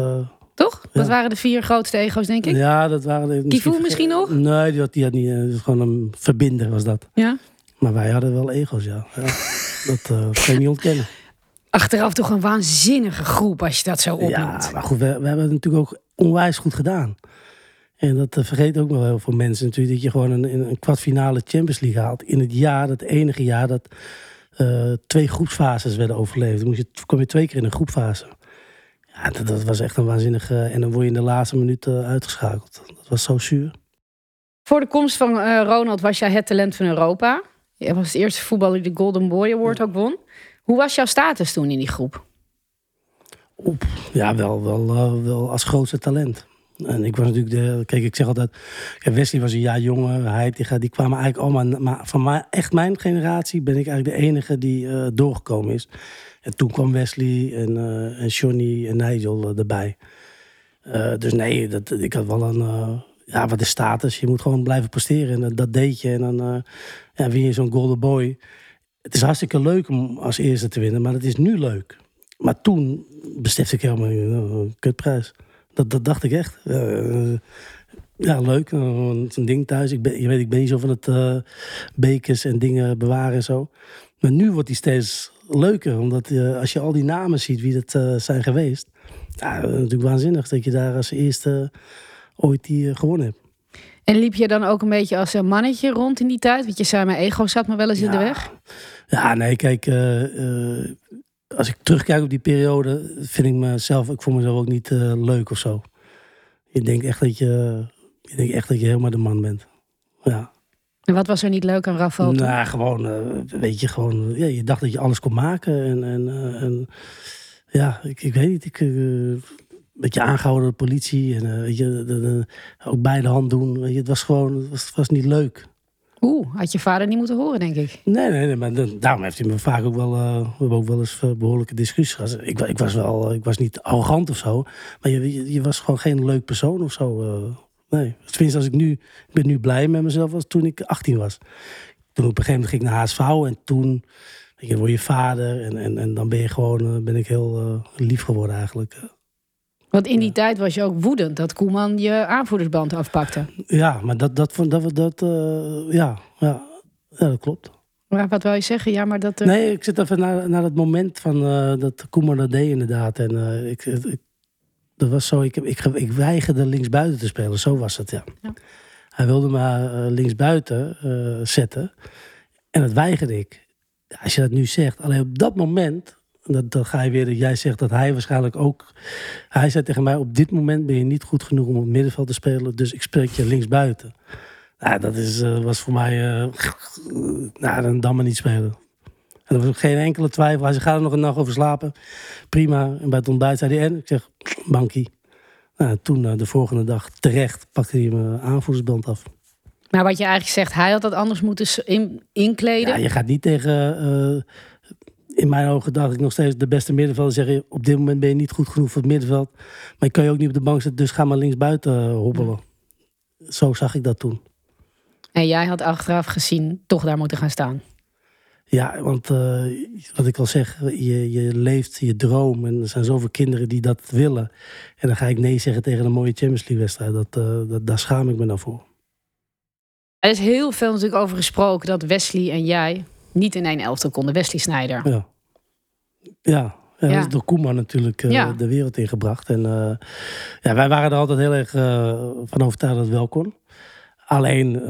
Toch? Dat waren de vier grootste ego's, denk ik. Ja, dat waren de. Kivu misschien nog? Nee, die had, die had niet. gewoon een verbinder was dat. Ja. Maar wij hadden wel ego's, ja. ja. dat eh, kan je niet ontkennen. Achteraf toch een waanzinnige groep als je dat zo opnoemt. Ja, maar goed, we, we hebben het natuurlijk ook onwijs goed gedaan. En dat eh, vergeet ook wel heel veel mensen natuurlijk. Dat je gewoon een, een kwartfinale Champions League haalt. In het jaar, het enige jaar dat eh, twee groepsfases werden overleefd. Dan moest je, kwam je twee keer in een groepfase. Ja, dat, dat was echt een waanzinnige... En dan word je in de laatste minuut eh, uitgeschakeld. Dat was zo zuur. Voor de komst van eh, Ronald was jij het talent van Europa. Je was de eerste voetballer die de Golden Boy Award ook won. Hoe was jouw status toen in die groep? Oep, ja, wel, wel, eh, wel als grootste talent. En ik was natuurlijk de. Kijk, ik zeg altijd. Wesley was een jaar jonger. Hij, die, die kwamen eigenlijk allemaal. Maar van mij, echt mijn generatie ben ik eigenlijk de enige die eh, doorgekomen is. En toen kwam Wesley en, eh en Johnny en Nigel erbij. Dus nee, dat, ik had wel een. ja, wat is status? Je moet gewoon blijven presteren. En dat, deed je. En dan eh, ja, win je zo'n Golden Boy. Het is hartstikke leuk om als eerste te winnen, maar het is nu leuk. Maar toen besefte ik helemaal niet, nou, een kutprijs. Dat, dat dacht ik echt. Eh, ja, leuk. eh, Zo'n ding thuis. Ik ben, je weet, ik ben niet zo van het eh, bekers en dingen bewaren en zo. Maar nu wordt die steeds leuker. Omdat eh, als je al die namen ziet wie dat eh, zijn geweest. Ja, natuurlijk waanzinnig dat je daar als eerste ooit die eh, gewonnen hebt. En liep je dan ook een beetje als een mannetje rond in die tijd? Want je zei, mijn ego zat me wel eens in de weg. Ja, nee, kijk, eh, eh, als ik terugkijk op die periode, vind ik mezelf, ik vond mezelf ook niet eh, leuk of zo. Je denkt echt dat je, je denkt echt dat je helemaal de man bent. Ja, En wat was er niet leuk aan Rafael nou, gewoon, weet je, gewoon, ja, je dacht dat je alles kon maken en, en, en ja, ik, ik weet niet, ik, eh, een beetje aangehouden door de politie en weet je, de, de- ook bij de hand doen. Weet je, het was gewoon, het was, het was niet leuk. Had je vader niet moeten horen, denk ik. Nee, nee, nee, maar daarom heeft hij me vaak ook wel, eh, we hebben ook wel eens eh, behoorlijke discussies gehad. Ik, ik was wel, ik was niet arrogant of zo, maar je, je, was gewoon geen leuk persoon of zo. eh. nee, tenminste als ik nu, ik ben nu blij met mezelf als toen ik 18 was. Toen op een gegeven moment ging ik naar HSV en toen je, word je vader en, en, en dan ben je gewoon, eh, ben ik heel eh, lief geworden eigenlijk. Want in die tijd was je ook woedend dat Koeman je aanvoerdersband afpakte. Ja, maar dat, dat, dat, dat, eh, ja, ja, ja, dat klopt. Maar wat wil je zeggen? Ja, maar dat... er- Nee, ik zit even naar, naar het moment van eh, dat Koeman dat deed inderdaad. En eh, ik, ik, dat was zo, ik, ik, ik weigerde linksbuiten te spelen, zo was het, ja. Ja. Hij wilde me uh, linksbuiten uh, zetten. En dat weigerde ik. Als je dat nu zegt, alleen op dat moment, dat, dat ga je weer, jij zegt dat hij waarschijnlijk ook. Hij zei tegen mij: Op dit moment ben je niet goed genoeg om op het middenveld te spelen, dus ik spreek je linksbuiten. Nou, dat is, uh, was voor mij. Uh, nou, dan, dan maar niet spelen. En er was ook geen enkele twijfel. Hij zei: Ga er nog een nacht over slapen. Prima. En bij het ontbijt zei hij: En? Ik zeg: Bankie. Nou, toen, uh, de volgende dag, terecht, pakte hij mijn aanvoersband af. Maar wat je eigenlijk zegt, hij had dat anders moeten in, inkleden. Ja, je gaat niet tegen. In mijn ogen dacht ik nog steeds de beste middenvelder zeggen. Op dit moment ben je niet goed genoeg voor het middenveld. Maar je kan je ook niet op de bank zetten, dus ga maar linksbuiten uh, hobbelen. Zo zag ik dat toen. En jij had achteraf gezien toch daar moeten gaan staan. Ja, want uh, wat ik al zeg, je, je leeft je droom. En er zijn zoveel kinderen die dat willen. En dan ga ik nee zeggen tegen een mooie Champions League wedstrijd. Dat, uh, dat, daar schaam ik me dan voor. Er is heel veel natuurlijk over gesproken dat Wesley en jij niet in één elftal konden. Wesley Snijder. Ja, ja, ja, ja. is door Koeman natuurlijk uh, ja. de wereld ingebracht. En uh, ja, wij waren er altijd heel erg uh, van overtuigd dat het wel kon. Alleen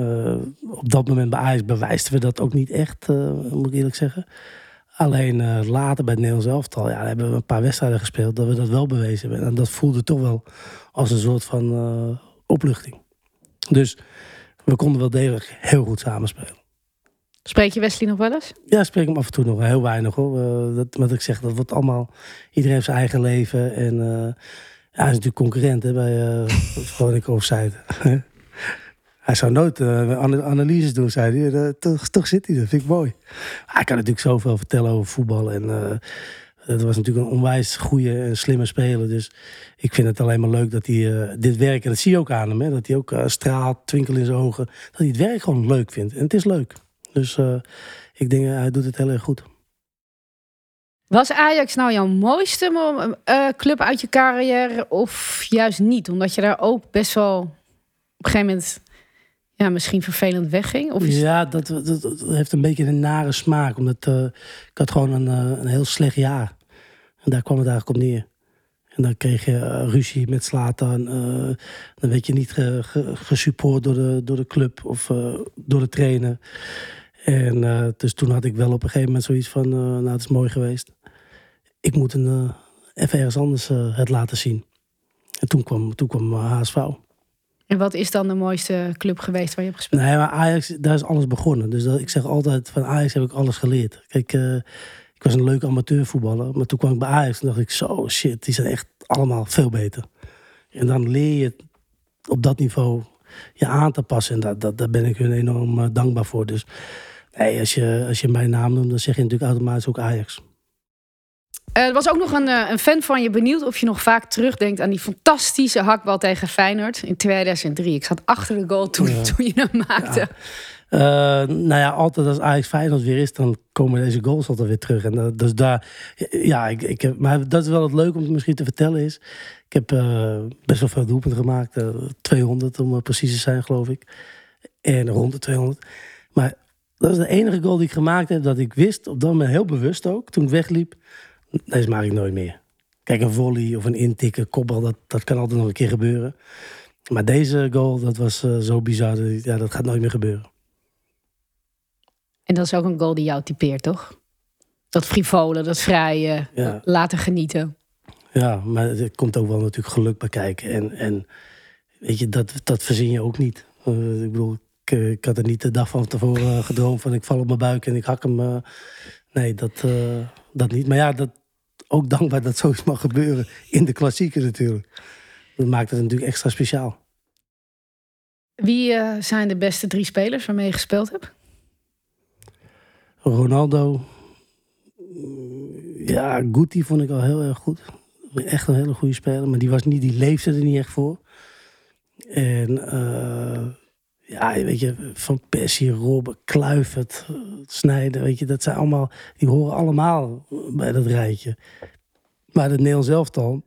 op dat moment bij Ajax bewijsten we dat ook niet echt, moet ik eerlijk zeggen. Alleen later bij het Nederlands elftal, ja, hebben we een paar wedstrijden gespeeld dat we dat wel bewezen hebben. En dat voelde toch wel als een soort van opluchting. Dus we konden wel degelijk heel goed samenspelen. Spreek je Wesley nog wel eens? Ja, spreek hem af en toe nog heel weinig hoor. Uh, dat, wat ik zeg, dat wordt allemaal. Iedereen heeft zijn eigen leven. En uh, ja, hij is natuurlijk concurrent hè, bij uh, Veronica Offside. hij zou nooit analyses doen, zei hij. toch, toch zit hij, dat vind ik mooi. Hij kan natuurlijk zoveel vertellen over voetbal. En het was natuurlijk een onwijs goede en slimme speler. Dus ik vind het alleen maar leuk dat hij dit werk, en dat zie je ook aan hem, hè, dat hij ook straalt, twinkel in zijn ogen. Dat hij het werk gewoon leuk vindt. En het is leuk. Dus uh, ik denk, hij doet het heel erg goed. Was Ajax nou jouw mooiste club uit je carrière of juist niet? Omdat je daar ook best wel op een gegeven moment ja, misschien vervelend wegging? Of is... Ja, dat, dat, dat, heeft een beetje een nare smaak. Omdat uh, ik had gewoon een, uh, een heel slecht jaar. En daar kwam het eigenlijk op neer. En dan kreeg je uh, ruzie met Slatan. dan werd je niet ge, ge, gesupport door de, door de club of door de trainer. En dus toen had ik wel op een gegeven moment zoiets van... nou, het is mooi geweest. Ik moet een, even ergens anders het laten zien. En toen kwam, toen kwam HSV. En wat is dan de mooiste club geweest waar je hebt gespeeld? Nee, maar Ajax, daar is alles begonnen. Dus dat, ik zeg altijd, van Ajax heb ik alles geleerd. Kijk, ik was een leuke amateurvoetballer. Maar toen kwam ik bij Ajax en dacht ik, zo shit, die zijn echt allemaal veel beter. En dan leer je op dat niveau je aan te passen. En dat, dat, daar ben ik hun enorm dankbaar voor. Dus nee, als je, als je mijn naam noemt, dan zeg je natuurlijk automatisch ook Ajax. Er was ook nog een, een, fan van je benieuwd of je nog vaak terugdenkt aan die fantastische hakbal tegen Feyenoord in 2003. Ik zat achter de goal toen, ja. toen je hem maakte. Ja. Uh, nou ja, altijd als Ajax Feyenoord weer is, dan komen deze goals altijd weer terug. En dus daar, ja, ik, ik heb, maar dat is wel het leuke om het misschien te vertellen is. Ik heb best wel veel doelpunten gemaakt, 200 om precies te zijn, geloof ik. En rond de 200. Maar dat is de enige goal die ik gemaakt heb dat ik wist, op dat moment heel bewust ook, toen ik wegliep deze maak ik nooit meer. Kijk, een volley of een intikken, kopbal, dat, dat kan altijd nog een keer gebeuren. Maar deze goal, dat was uh, zo bizar. Dat, ja, dat gaat nooit meer gebeuren. En dat is ook een goal die jou typeert, toch? Dat frivole, dat vrije, ja. laten genieten. Ja, maar er komt ook wel natuurlijk geluk bij kijken. En, en weet je, dat, dat verzin je ook niet. Uh, ik bedoel, ik, ik, had er niet de dag van tevoren gedroomd van ik val op mijn buik en ik hak hem. Uh, nee, dat, dat niet. Maar ja, dat, ook dankbaar dat zoiets mag gebeuren. In de klassieken natuurlijk. Dat maakt het natuurlijk extra speciaal. Wie uh, zijn de beste drie spelers waarmee je gespeeld hebt? Ronaldo. Ja, Guti vond ik al heel erg goed. Echt een hele goede speler. Maar die, was niet, die leefde er niet echt voor. En uh, ja, weet je, Van Persie, Robben, Kluivert, Snijden, weet je, dat zijn allemaal, die horen allemaal bij dat rijtje. Maar het Nederlands elftal,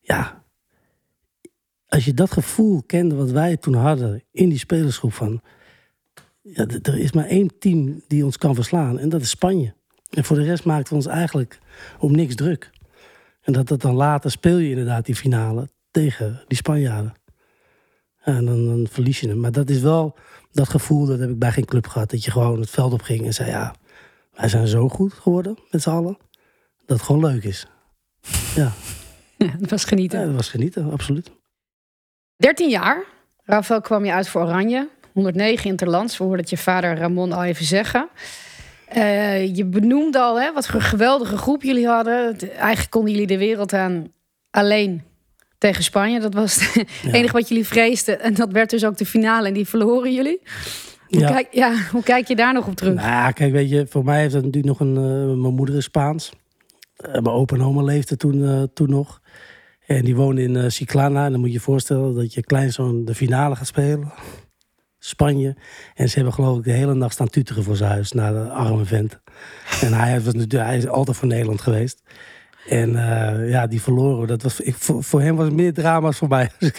ja, als je dat gevoel kende wat wij toen hadden in die spelersgroep van, ja, er is maar één team die ons kan verslaan en dat is Spanje. En voor de rest maakten we ons eigenlijk om niks druk. En dat, dat dan later speel je inderdaad die finale tegen die Spanjaarden. En dan, dan verlies je hem. Maar dat is wel dat gevoel, dat heb ik bij geen club gehad. Dat je gewoon het veld op ging en zei, ja, wij zijn zo goed geworden met z'n allen. Dat het gewoon leuk is. Ja, Ja, dat was genieten. ja dat was genieten, absoluut. 13 jaar. Rafael kwam je uit voor Oranje. 109 interlands. We hoorden het je vader Ramon al even zeggen. Eh, je benoemde al hè, wat voor een geweldige groep jullie hadden. Het- Eigenlijk konden jullie de wereld aan alleen tegen Spanje. Dat was het enige wat jullie vreesden. En dat werd dus ook de finale. En die verloren jullie. Hoe, Ja. Kijk, ja, hoe kijk je daar nog op terug? Nou ja, kijk, weet je, voor mij heeft dat natuurlijk nog een... eh, mijn moeder is Spaans. Eh, mijn opa en oma leefden toen, eh, toen nog. En die woonde in Chiclana. En dan moet je je voorstellen dat je kleinzoon de finale gaat spelen. Spanje. En ze hebben geloof ik de hele nacht staan tuteren voor zijn huis. Naar de arme vent. En hij, was natuurlijk, hij is altijd voor Nederland geweest. En eh, ja, die verloren. Dat was, ik, voor, voor hem was het meer drama voor mij.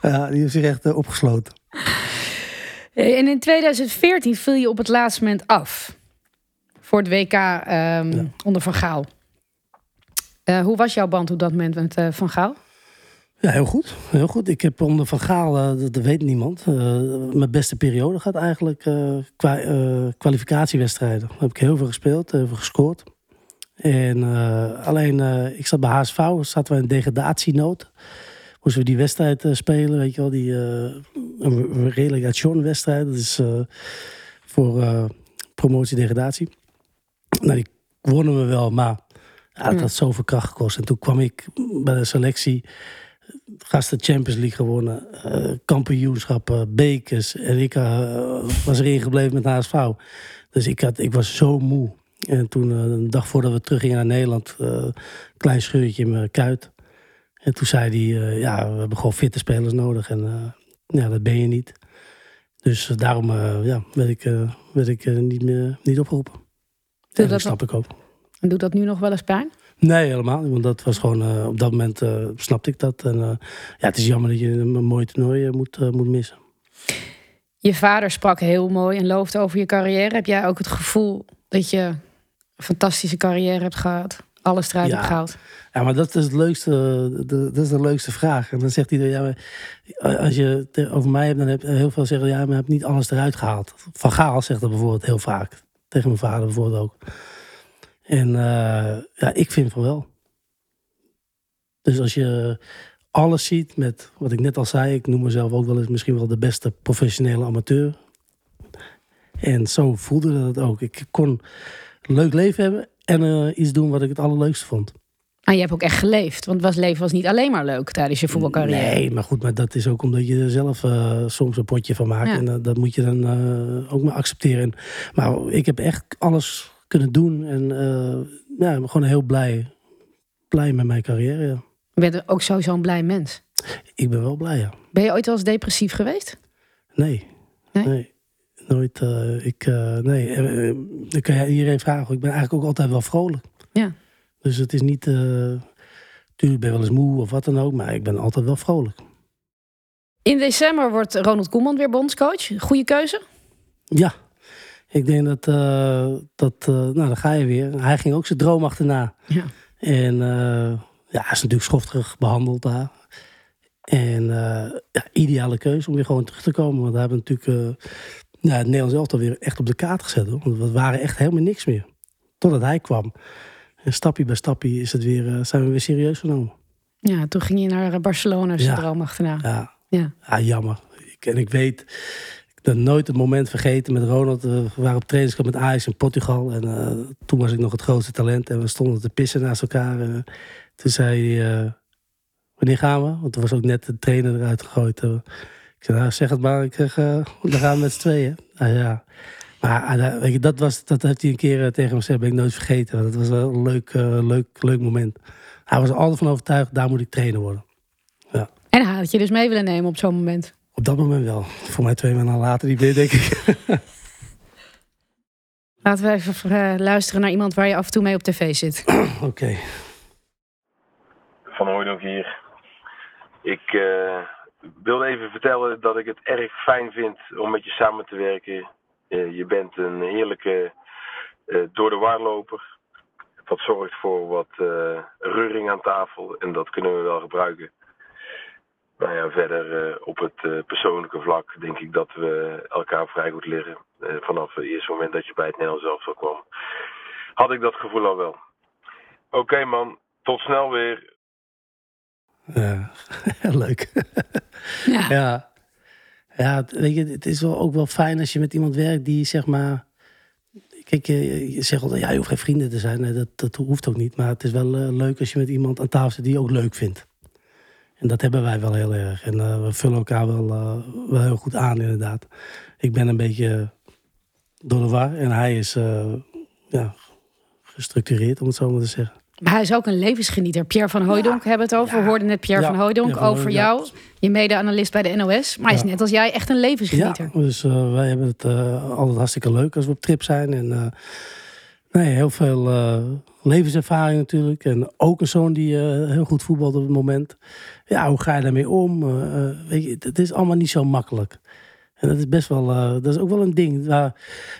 Ja, die heeft zich echt eh, opgesloten. En in 2014 viel je op het laatste moment af. Voor het WK ehm, onder Van Gaal. Eh, hoe was jouw band op dat moment met eh, Van Gaal? Ja, heel goed. Heel goed. Ik heb onder Van Gaal, eh, dat, dat weet niemand, eh, mijn beste periode gehad eigenlijk eh, qua eh, kwalificatiewedstrijden. Daar heb ik heel veel gespeeld, heel veel gescoord. En eh, alleen, eh, ik zat bij HSV, zaten we in degradatienood. Moesten we die wedstrijd eh, spelen, weet je wel, die uh, relegation-wedstrijd. Dat is voor promotie-degradatie. Nou, die wonnen we wel, maar ja, dat Ja. had zoveel kracht gekost. En toen kwam ik bij de selectie gasten Champions League gewonnen, kampioenschappen, bekers. En ik was erin gebleven met HSV. Dus ik, had, ik was zo moe. En toen, eh, een dag voordat we teruggingen naar Nederland, eh, klein scheurtje in mijn kuit. En toen zei hij, eh, ja, we hebben gewoon fitte spelers nodig. En ja, dat ben je niet. Dus daarom ja, werd ik, werd ik niet, meer, niet opgeroepen. En dat snap ik ook. En doet dat nu nog wel eens pijn? Nee, helemaal. Want dat was gewoon, op dat moment snapte ik dat. En ja, het is jammer dat je een mooi toernooi moet, moet missen. Je vader sprak heel mooi en loofde over je carrière. Heb jij ook het gevoel dat je een fantastische carrière hebt gehad? Alles eruit Ja. hebt gehaald? Ja, maar dat is, het leukste, de, dat is de leukste vraag. En dan zegt hij, ja, maar als je het over mij hebt, dan heb je heel veel zeggen, ja, maar je hebt niet alles eruit gehaald. Van Gaal zegt dat bijvoorbeeld heel vaak. Tegen mijn vader bijvoorbeeld ook. En eh, ja, ik vind van wel. Dus als je alles ziet met wat ik net al zei, ik noem mezelf ook wel eens misschien wel de beste professionele amateur. En zo voelde dat ook. Ik kon leuk leven hebben en eh, iets doen wat ik het allerleukste vond. En je hebt ook echt geleefd. Want was leven was niet alleen maar leuk tijdens je voetbalcarrière. Nee, maar goed, maar dat is ook omdat je er zelf eh, soms een potje van maakt. Ja. En eh, dat moet je dan ook maar accepteren. En, maar ik heb echt alles kunnen doen. En ja, ik ben gewoon heel blij, blij met mijn carrière. Ja. Je bent ook sowieso een blij mens. Ik ben wel blij, ja. Ben je ooit wel eens depressief geweest? Nee. Nee? Nee. Nooit. eh, ik, eh, nee. eh, eh, dan kan je iedereen vragen. Ik ben eigenlijk ook altijd wel vrolijk. Ja. Dus het is niet... tuurlijk ben ik wel eens moe of wat dan ook. Maar ik ben altijd wel vrolijk. In december wordt Ronald Koeman weer bondscoach. Goede keuze? Ja, ik denk dat, dat nou dan ga je weer. Hij ging ook zijn droom achterna. Ja. En ja, hij is natuurlijk schofterig behandeld daar. En ja, ideale keuze om weer gewoon terug te komen. Want we hebben natuurlijk ja, het Nederlands elftal weer echt op de kaart gezet. Hoor. Want we waren echt helemaal niks meer. Totdat hij kwam. En stapje bij stapje is het weer, eh, zijn we weer serieus genomen. Ja, toen ging je naar Barcelona zijn Ja. droom achterna. Ja, Ja. Ja, jammer. Ik, en ik weet, ik ben nooit het moment vergeten met Ronald. We waren op trainingskamp met Ajax in Portugal. En eh, toen was ik nog het grootste talent. En we stonden te pissen naast elkaar. En toen zei hij, eh, wanneer gaan we? Want toen was ook net de trainer eruit gegooid. Ik zei, nou zeg het maar. Ik zeg, eh, dan gaan we met z'n tweeën. Nou ja. Maar eh, weet je, dat, was, dat heeft hij een keer eh, tegen me gezegd. Ben ik nooit vergeten. Want Dat was wel een leuk, eh, leuk, leuk moment. Hij was er altijd van overtuigd, daar moet ik trainer worden. En hij had je dus mee willen nemen op zo'n moment. Op dat moment wel. Voor mij twee maanden later niet meer, denk ik. Laten we even luisteren naar iemand waar je af en toe mee op tv zit. Oké. Van Hooydonk hier. Ik eh, wilde even vertellen dat ik het erg fijn vind om met je samen te werken. Eh, je bent een heerlijke eh, door de waarloper. Dat zorgt voor wat eh reuring aan tafel en dat kunnen we wel gebruiken. nou ja, verder op het persoonlijke vlak denk ik dat we elkaar vrij goed liggen. Vanaf het eerste moment dat je bij het Nederlands elftal kwam, had ik dat gevoel al wel. Oké man, tot snel weer. Ja, leuk. ja. ja. Ja, weet je, het is wel ook wel fijn als je met iemand werkt die zeg maar. Kijk, je, je zegt altijd, ja, je hoeft geen vrienden te zijn. Nee, dat, dat hoeft ook niet. Maar het is wel leuk als je met iemand aan tafel zit die je ook leuk vindt. En dat hebben wij wel heel erg. En uh, we vullen elkaar wel, uh, wel heel goed aan, inderdaad. Ik ben een beetje door de war en hij is ja, gestructureerd, om het zo maar te zeggen. Maar hij is ook een levensgenieter. Pierre van Hooijdonk ja. hebben het over. We hoorden net Pierre van Hooijdonk over jou. Je mede-analyst bij de NOS. Maar hij is net als jij echt een levensgenieter. Ja, dus wij hebben het altijd hartstikke leuk als we op trip zijn. En nee, heel veel levenservaring natuurlijk. En ook een zoon die heel goed voetbalt op het moment ja, hoe ga je daarmee om? Uh, weet je, het is allemaal niet zo makkelijk. En dat is best wel, uh, dat is ook wel een ding waar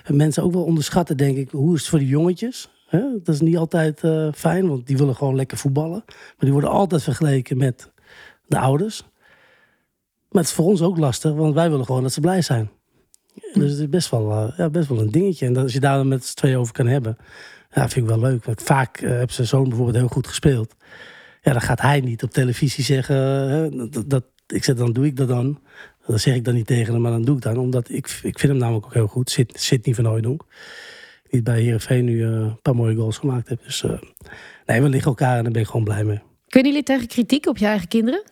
mensen ook wel onderschatten, denk ik. Hoe is het voor die jongetjes? Hè? Dat is niet altijd uh, fijn, want die willen gewoon lekker voetballen. Maar die worden altijd vergeleken met de ouders. Maar het is voor ons ook lastig, want wij willen gewoon dat ze blij zijn. Dus het is best wel, ja, best wel een dingetje. En als je daar met z'n twee over kan hebben, ja, vind ik wel leuk. Want vaak heb zijn zoon bijvoorbeeld heel goed gespeeld. Ja, dan gaat hij niet op televisie zeggen. Dat, dat, ik zeg, dan doe ik dat dan. Dan zeg ik dan niet tegen hem, maar dan doe ik dan. Omdat ik, ik vind hem namelijk ook heel goed. Zit, Sidney van Hooydonk. Die bij Heerenveen nu uh, een paar mooie goals gemaakt heeft. Dus uh, nee, we liggen elkaar en daar ben ik gewoon blij mee. Kunnen jullie tegen kritiek op je eigen kinderen?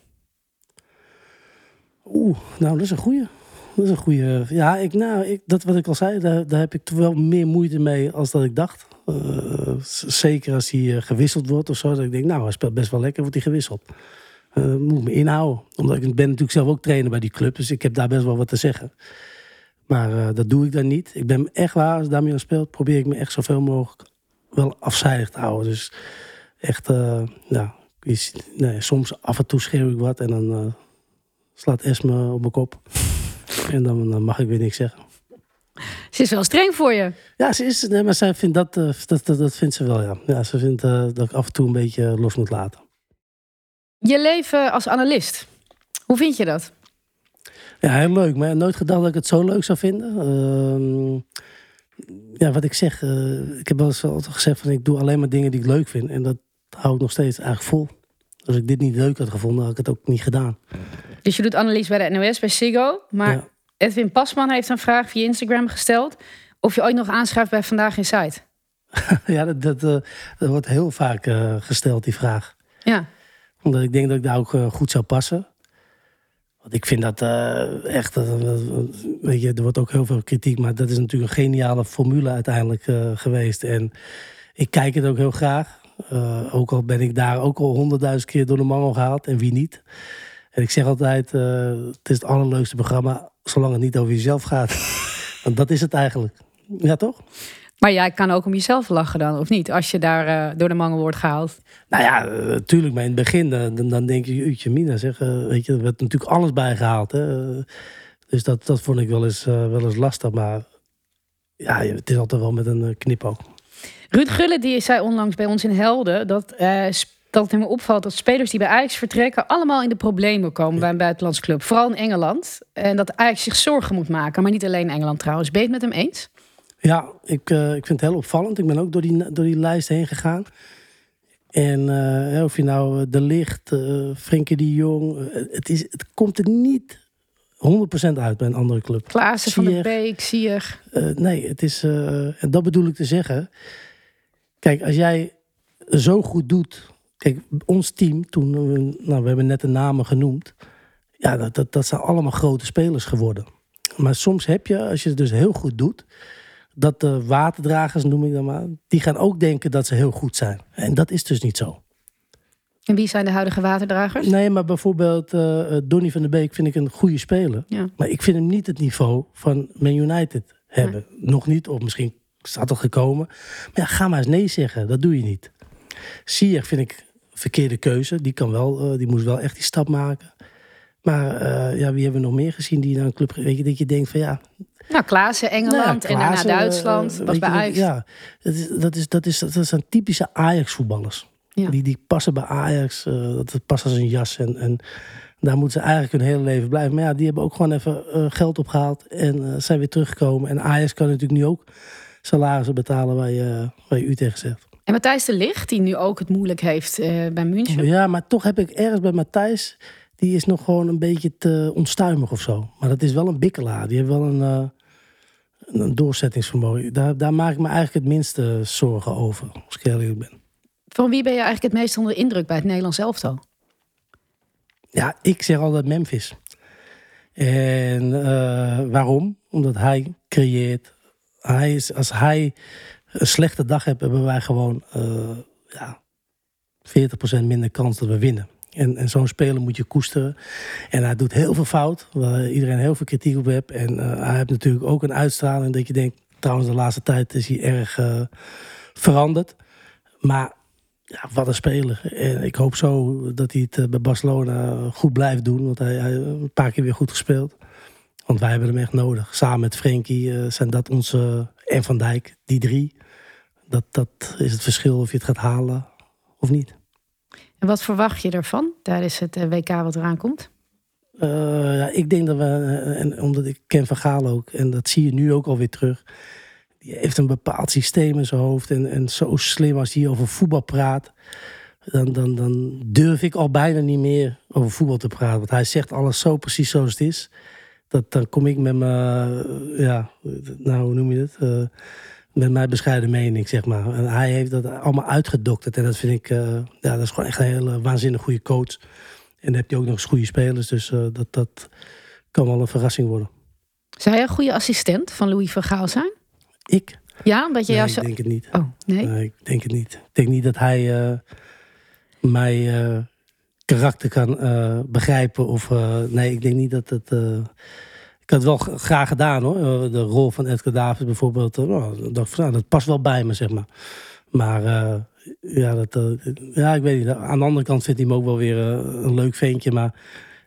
Oeh, nou dat is een goeie. Dat is een goede. Ja, ik, nou, ik, dat wat ik al zei, daar, daar heb ik toch wel meer moeite mee als dat ik dacht. Uh, zeker als hij uh, gewisseld wordt of zo. Dat ik denk, nou, hij speelt best wel lekker, wordt hij gewisseld. Uh, moet me inhouden. Omdat ik ben natuurlijk zelf ook trainer bij die club. Dus ik heb daar best wel wat te zeggen. Maar dat doe ik dan niet. Ik ben echt waar, als Damian speelt, probeer ik me echt zoveel mogelijk wel afzijdig te houden. Dus echt, nou, nee, soms af en toe schreeuw ik wat en dan slaat Esme op mijn kop. En dan, dan mag ik weer niks zeggen. Ze is wel streng voor je. Ja, ze is, nee, maar zij vindt dat, uh, dat, dat, dat vindt ze wel, ja. ja ze vindt uh, dat ik af en toe een beetje los moet laten. Je leven als analist, hoe vind je dat? Ja, heel leuk. Maar nooit gedacht dat ik het zo leuk zou vinden. Uh, ja, wat ik zeg, uh, ik heb wel eens altijd gezegd van ik doe alleen maar dingen die ik leuk vind. En dat hou ik nog steeds eigenlijk vol. Als ik dit niet leuk had gevonden, had ik het ook niet gedaan. Dus je doet analyse bij de NOS, bij Sigo. Maar ja. Edwin Pasman heeft een vraag via Instagram gesteld. Of je ooit nog aanschrijft bij Vandaag in Site. ja, dat, dat, uh, dat, wordt heel vaak uh, gesteld, die vraag. Ja. Omdat ik denk dat ik daar ook goed zou passen. Want ik vind dat echt... weet je, er wordt ook heel veel kritiek. Maar dat is natuurlijk een geniale formule uiteindelijk geweest. En ik kijk het ook heel graag. ook al ben ik daar ook al honderdduizend keer door de mangel gehaald. En wie niet. En ik zeg altijd, het is het allerleukste programma Zolang het niet over jezelf gaat. Want dat is het eigenlijk. Ja, toch? Maar jij kan ook om jezelf lachen dan, of niet? Als je daar uh, door de mangel wordt gehaald. Nou ja, natuurlijk. Uh, maar in het begin dan, dan denk je, uurtje mina zeg. Uh, weet je, er werd natuurlijk alles bijgehaald. Hè? dus dat, dat vond ik wel eens, wel eens lastig. Maar ja, het is altijd wel met een knipoog. Ruud Gullit die zei onlangs bij ons in Helden... dat dat het me opvalt dat spelers die bij Ajax vertrekken... allemaal in de problemen komen bij een buitenlands club. Vooral in Engeland. En dat Ajax zich zorgen moet maken. Maar niet alleen in Engeland trouwens. Ben je het met hem eens? Ja, ik, uh, ik vind het heel opvallend. Ik ben ook door die, door die lijst heen gegaan. En uh, of je nou De Licht, uh, Frenkie de Jong... het, is, het komt er niet 100% uit bij een andere club. Klaassen van de Beek, Sier. nee, het is... en dat bedoel ik te zeggen. Kijk, als jij zo goed doet Kijk, ons team, toen, nou, we hebben net de namen genoemd. Ja, dat, dat, dat zijn allemaal grote spelers geworden. Maar soms heb je, als je het dus heel goed doet, dat de waterdragers, noem ik dan maar, die gaan ook denken dat ze heel goed zijn. En dat is dus niet zo. En wie zijn de huidige waterdragers? Nee, maar bijvoorbeeld uh, Donny van der Beek vind ik een goede speler. Ja. Maar ik vind hem niet het niveau van Man United hebben. Nog niet, of misschien staat het gekomen. Maar ja, ga maar eens nee zeggen. Dat doe je niet. Sier vind ik verkeerde keuze. Die, kan wel, uh, die moest wel echt die stap maken. Maar uh, ja, wie hebben we nog meer gezien die naar een club... Weet je, dat je denkt van ja... Nou, Klaassen, Engeland nou, en daarna Duitsland. Uh, was bij Ajax. Ja, dat is, dat, is, dat, is, dat zijn typische Ajax-voetballers. Ja. Die, die passen bij Ajax. dat past als een jas. En, en Daar moeten ze eigenlijk hun hele leven blijven. Maar ja, die hebben ook gewoon even eh, geld opgehaald en eh, zijn weer teruggekomen. En Ajax kan natuurlijk nu ook salarissen betalen waar je, waar je u tegen zegt. En Matthijs de Ligt, die nu ook het moeilijk heeft eh, bij München. Ja, maar toch heb ik ergens bij Matthijs, die is nog gewoon een beetje te onstuimig of zo. Maar dat is wel een bikkelaar. Die heeft wel een, eh, een doorzettingsvermogen. Daar, daar maak ik me eigenlijk het minste zorgen over, als ik heel eerlijk ben. Van wie ben je eigenlijk het meest onder de indruk bij het Nederlands elftal? Ja, ik zeg altijd Memphis. En eh, waarom? Omdat hij creëert. Hij is, als hij een slechte dag heeft, hebben wij gewoon eh, ja, 40% minder kans dat we winnen. En, en zo'n speler moet je koesteren. En hij doet heel veel fout, waar iedereen heel veel kritiek op heeft. En eh, hij heeft natuurlijk ook een uitstraling dat je denkt... trouwens, de laatste tijd is hij erg eh, veranderd. Maar ja, wat een speler. En ik hoop zo dat hij het eh, bij Barcelona goed blijft doen. Want hij, hij heeft een paar keer weer goed gespeeld. Want wij hebben hem echt nodig. Samen met Frenkie zijn dat onze... En Van Dijk, die drie. Dat, dat is het verschil of je het gaat halen of niet. En wat verwacht je ervan tijdens het eh, WK wat eraan komt? Eh, ja, ik denk dat we, eh, en omdat ik ken Van Gaal ook, en dat zie je nu ook alweer terug. Die heeft een bepaald systeem in zijn hoofd. En, en zo slim als hij over voetbal praat. Dan, dan, dan durf ik al bijna niet meer over voetbal te praten. Want hij zegt alles zo precies zoals het is. Dat, dan kom ik met mijn, ja, nou hoe noem je het? Met mijn bescheiden mening, zeg maar. En hij heeft dat allemaal uitgedokterd. En dat vind ik, eh, ja, dat is gewoon echt een hele waanzinnig goede coach. En dan heb je ook nog eens goede spelers. Dus eh, dat, dat kan wel een verrassing worden. Zou jij een goede assistent van Louis van Gaal zijn? Ik? Ja, omdat je Nee, ik denk het niet. Oh, nee? Nee, ik denk het niet. Ik denk niet dat hij eh, mij karakter kan begrijpen. Of, nee, ik denk niet dat het... ik had het wel graag gedaan hoor. Eh, de rol van Edgar Davids bijvoorbeeld. eh, nou, dat, dacht van, nou, dat past wel bij me, zeg maar. Maar eh, ja, dat, ja, ik weet niet. Aan de andere kant vindt hij me ook wel weer een leuk ventje. Maar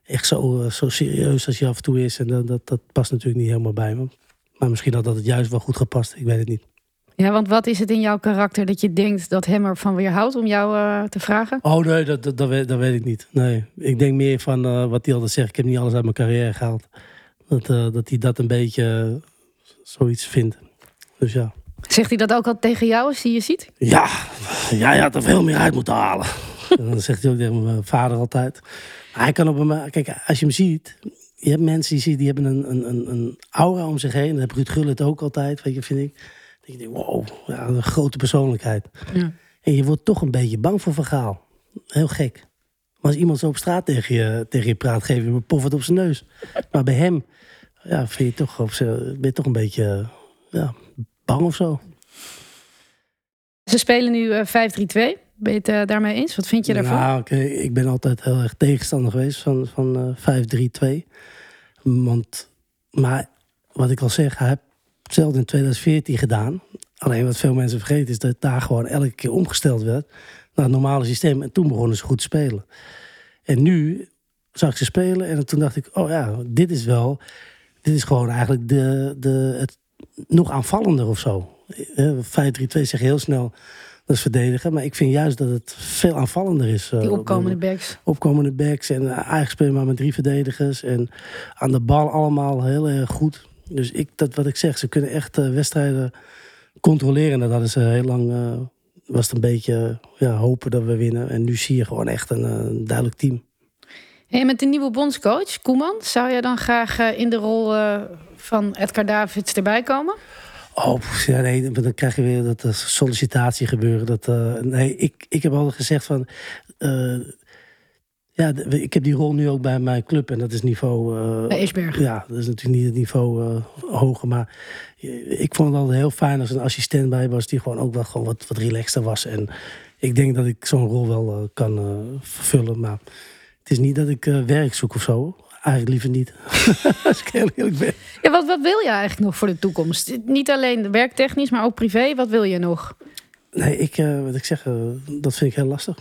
echt zo, zo serieus als hij af en toe is. En dat, dat, dat past natuurlijk niet helemaal bij me. Maar misschien had dat het juist wel goed gepast. Ik weet het niet. Ja, want wat is het in jouw karakter dat je denkt dat hem ervan weerhoudt om jou te vragen? Oh nee, dat, dat, dat, weet, dat weet ik niet. Nee, ik denk meer van wat hij altijd zegt. Ik heb niet alles uit mijn carrière gehaald. Dat, eh, dat hij dat een beetje eh, zoiets vindt. Dus ja. Zegt hij dat ook al tegen jou als hij je ziet? Ja, jij had er veel meer uit moeten halen. En dan zegt hij ook tegen mijn vader altijd. Hij kan op een... Kijk, als je hem ziet... Je hebt mensen die, die hebben een, een, een, aura om zich heen. Dat heeft Ruud Gullit ook altijd, weet je, vind ik. Dat je denkt, wow, ja, een grote persoonlijkheid. Ja. En je wordt toch een beetje bang voor verhaal. Heel gek. Maar als iemand zo op straat tegen je, tegen je praat, geef je hem een poffert op zijn neus. Maar bij hem ja, vind je toch, op ben je toch een beetje ja, bang of zo. Ze spelen nu eh, 5-3-2. Ben je het eh, daarmee eens? Wat vind je daarvan? Nou, oké, ik ben altijd heel erg tegenstander geweest van, van eh 5-3-2. Want, maar wat ik al zeg, hij heeft hetzelfde in 2014 gedaan. Alleen wat veel mensen vergeten is dat daar gewoon elke keer omgesteld werd naar het normale systeem. En toen begonnen ze goed te spelen. En nu zag ik ze spelen en toen dacht ik, oh ja, dit is wel, dit is gewoon eigenlijk de, de, het nog aanvallender of zo. Eh, 5-3-2 zeg je heel snel, dat is verdedigen. Maar ik vind juist dat het veel aanvallender is. eh, Die op opkomende backs. opkomende backs. En eh, eigenlijk spelen maar met drie verdedigers. En aan de bal allemaal heel erg goed. Dus ik, dat wat ik zeg, ze kunnen echt eh, wedstrijden controleren. Dat hadden ze heel lang... eh, was het een beetje ja, hopen dat we winnen. En nu zie je gewoon echt een, eh, duidelijk team. En met de nieuwe bondscoach, Koeman, zou jij dan graag eh, in de rol eh, van Edgar Davids erbij komen? Oh, ja, nee, dan krijg je weer dat er sollicitatie gebeuren. Dat, eh, nee, ik, ik heb altijd gezegd van... eh, ja, ik heb die rol nu ook bij mijn club. En dat is niveau... eh, Bij. Ja, dat is natuurlijk niet het niveau eh, hoger. Maar ik vond het altijd heel fijn als een assistent bij was... die gewoon ook wel gewoon wat, wat relaxter was. En ik denk dat ik zo'n rol wel eh, kan eh, vervullen. Maar is niet dat ik eh, werk zoek of zo. Eigenlijk liever niet. als ik heel eerlijk ben. Ja, wat, wat wil je eigenlijk nog voor de toekomst? Niet alleen werktechnisch, maar ook privé. Wat wil je nog? Nee, ik, eh, wat ik zeg, eh, dat vind ik heel lastig.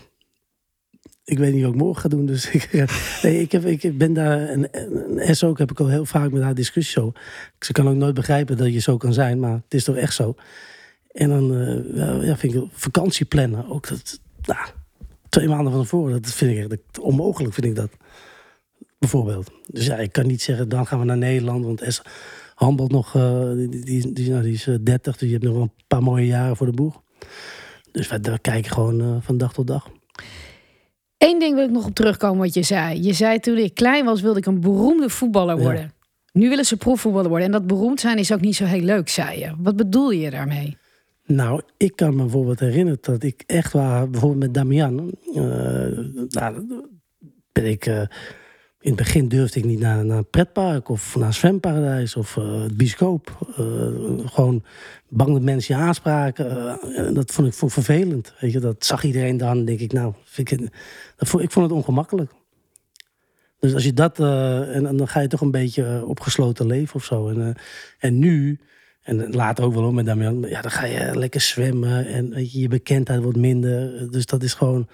Ik weet niet wat ik morgen ga doen. Dus ik, nee, ik, heb, ik ben daar. En, en S ook heb ik al heel vaak met haar discussie zo. Ze kan ook nooit begrijpen dat je zo kan zijn, maar het is toch echt zo. En dan ja, vind ik vakantie plannen. Ook dat, nou, twee maanden van tevoren, dat vind ik echt onmogelijk, vind ik dat. Bijvoorbeeld. Dus ja, ik kan niet zeggen, dan gaan we naar Nederland. Want es handelt nog, uh, die, die, die, nou, die is 30, dus je hebt nog een paar mooie jaren voor de boeg. Dus we, we kijken gewoon uh, van dag tot dag. Eén ding wil ik nog op terugkomen wat je zei. Je zei toen ik klein was, wilde ik een beroemde voetballer worden. Ja. Nu willen ze proefvoetballer worden. En dat beroemd zijn is ook niet zo heel leuk, zei je. Wat bedoel je daarmee? Nou, ik kan me bijvoorbeeld herinneren dat ik echt waar, bijvoorbeeld met Damian, uh, nou, ben ik, uh, in het begin durfde ik niet naar, naar een pretpark of naar een zwemparadijs of uh, het bioscoop. gewoon bang dat mensen je aanspraken. dat vond ik, vervelend. Weet je, dat zag iedereen dan, denk ik, nou, ik, vond, ik vond het ongemakkelijk. Dus als je dat, en, en, dan ga je toch een beetje opgesloten leven of zo. En, en nu en later ook wel om met Damian. Ja, dan ga je lekker zwemmen en weet je, je bekendheid wordt minder. Dus dat is gewoon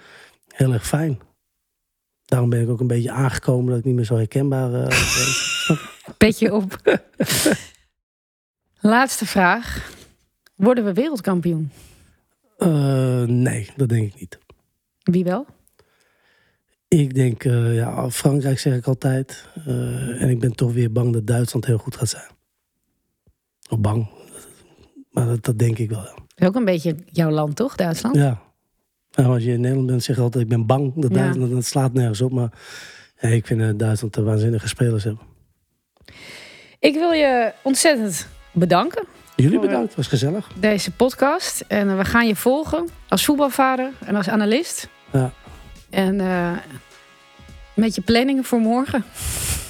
heel erg fijn. Daarom ben ik ook een beetje aangekomen dat ik niet meer zo herkenbaar uh, ben. Petje op. Laatste vraag. Worden we wereldkampioen? Uh, nee, dat denk ik niet. Wie wel? Ik denk, uh, ja, Frankrijk zeg ik altijd. en ik ben toch weer bang dat Duitsland heel goed gaat zijn. Of bang. Maar dat, dat, denk ik wel. Ja. is ook een beetje jouw land, toch, Duitsland? Ja. Nou, als je in Nederland bent, zeg je altijd: ik ben bang. Dat, ja. Duitsland, dat slaat nergens op. Maar ja, ik vind uh, Duitsland een waanzinnige spelers hebben. Ik wil je ontzettend bedanken. Jullie bedankt, het was gezellig. Deze podcast. En we gaan je volgen als voetbalvader en als analist. Ja. En uh, met je planningen voor morgen.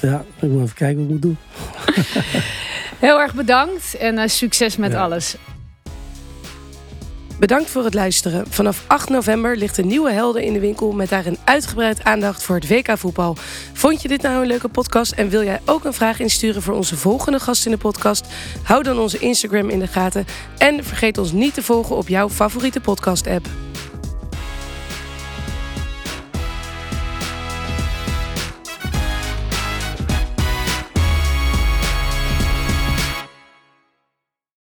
Ja, ik moet even kijken wat ik moet doen. Heel erg bedankt en uh, succes met ja. alles. Bedankt voor het luisteren. Vanaf 8 november ligt een nieuwe Helden in de winkel met daarin uitgebreid aandacht voor het WK voetbal. Vond je dit nou een leuke podcast en wil jij ook een vraag insturen voor onze volgende gast in de podcast? Hou dan onze Instagram in de gaten en vergeet ons niet te volgen op jouw favoriete podcast app.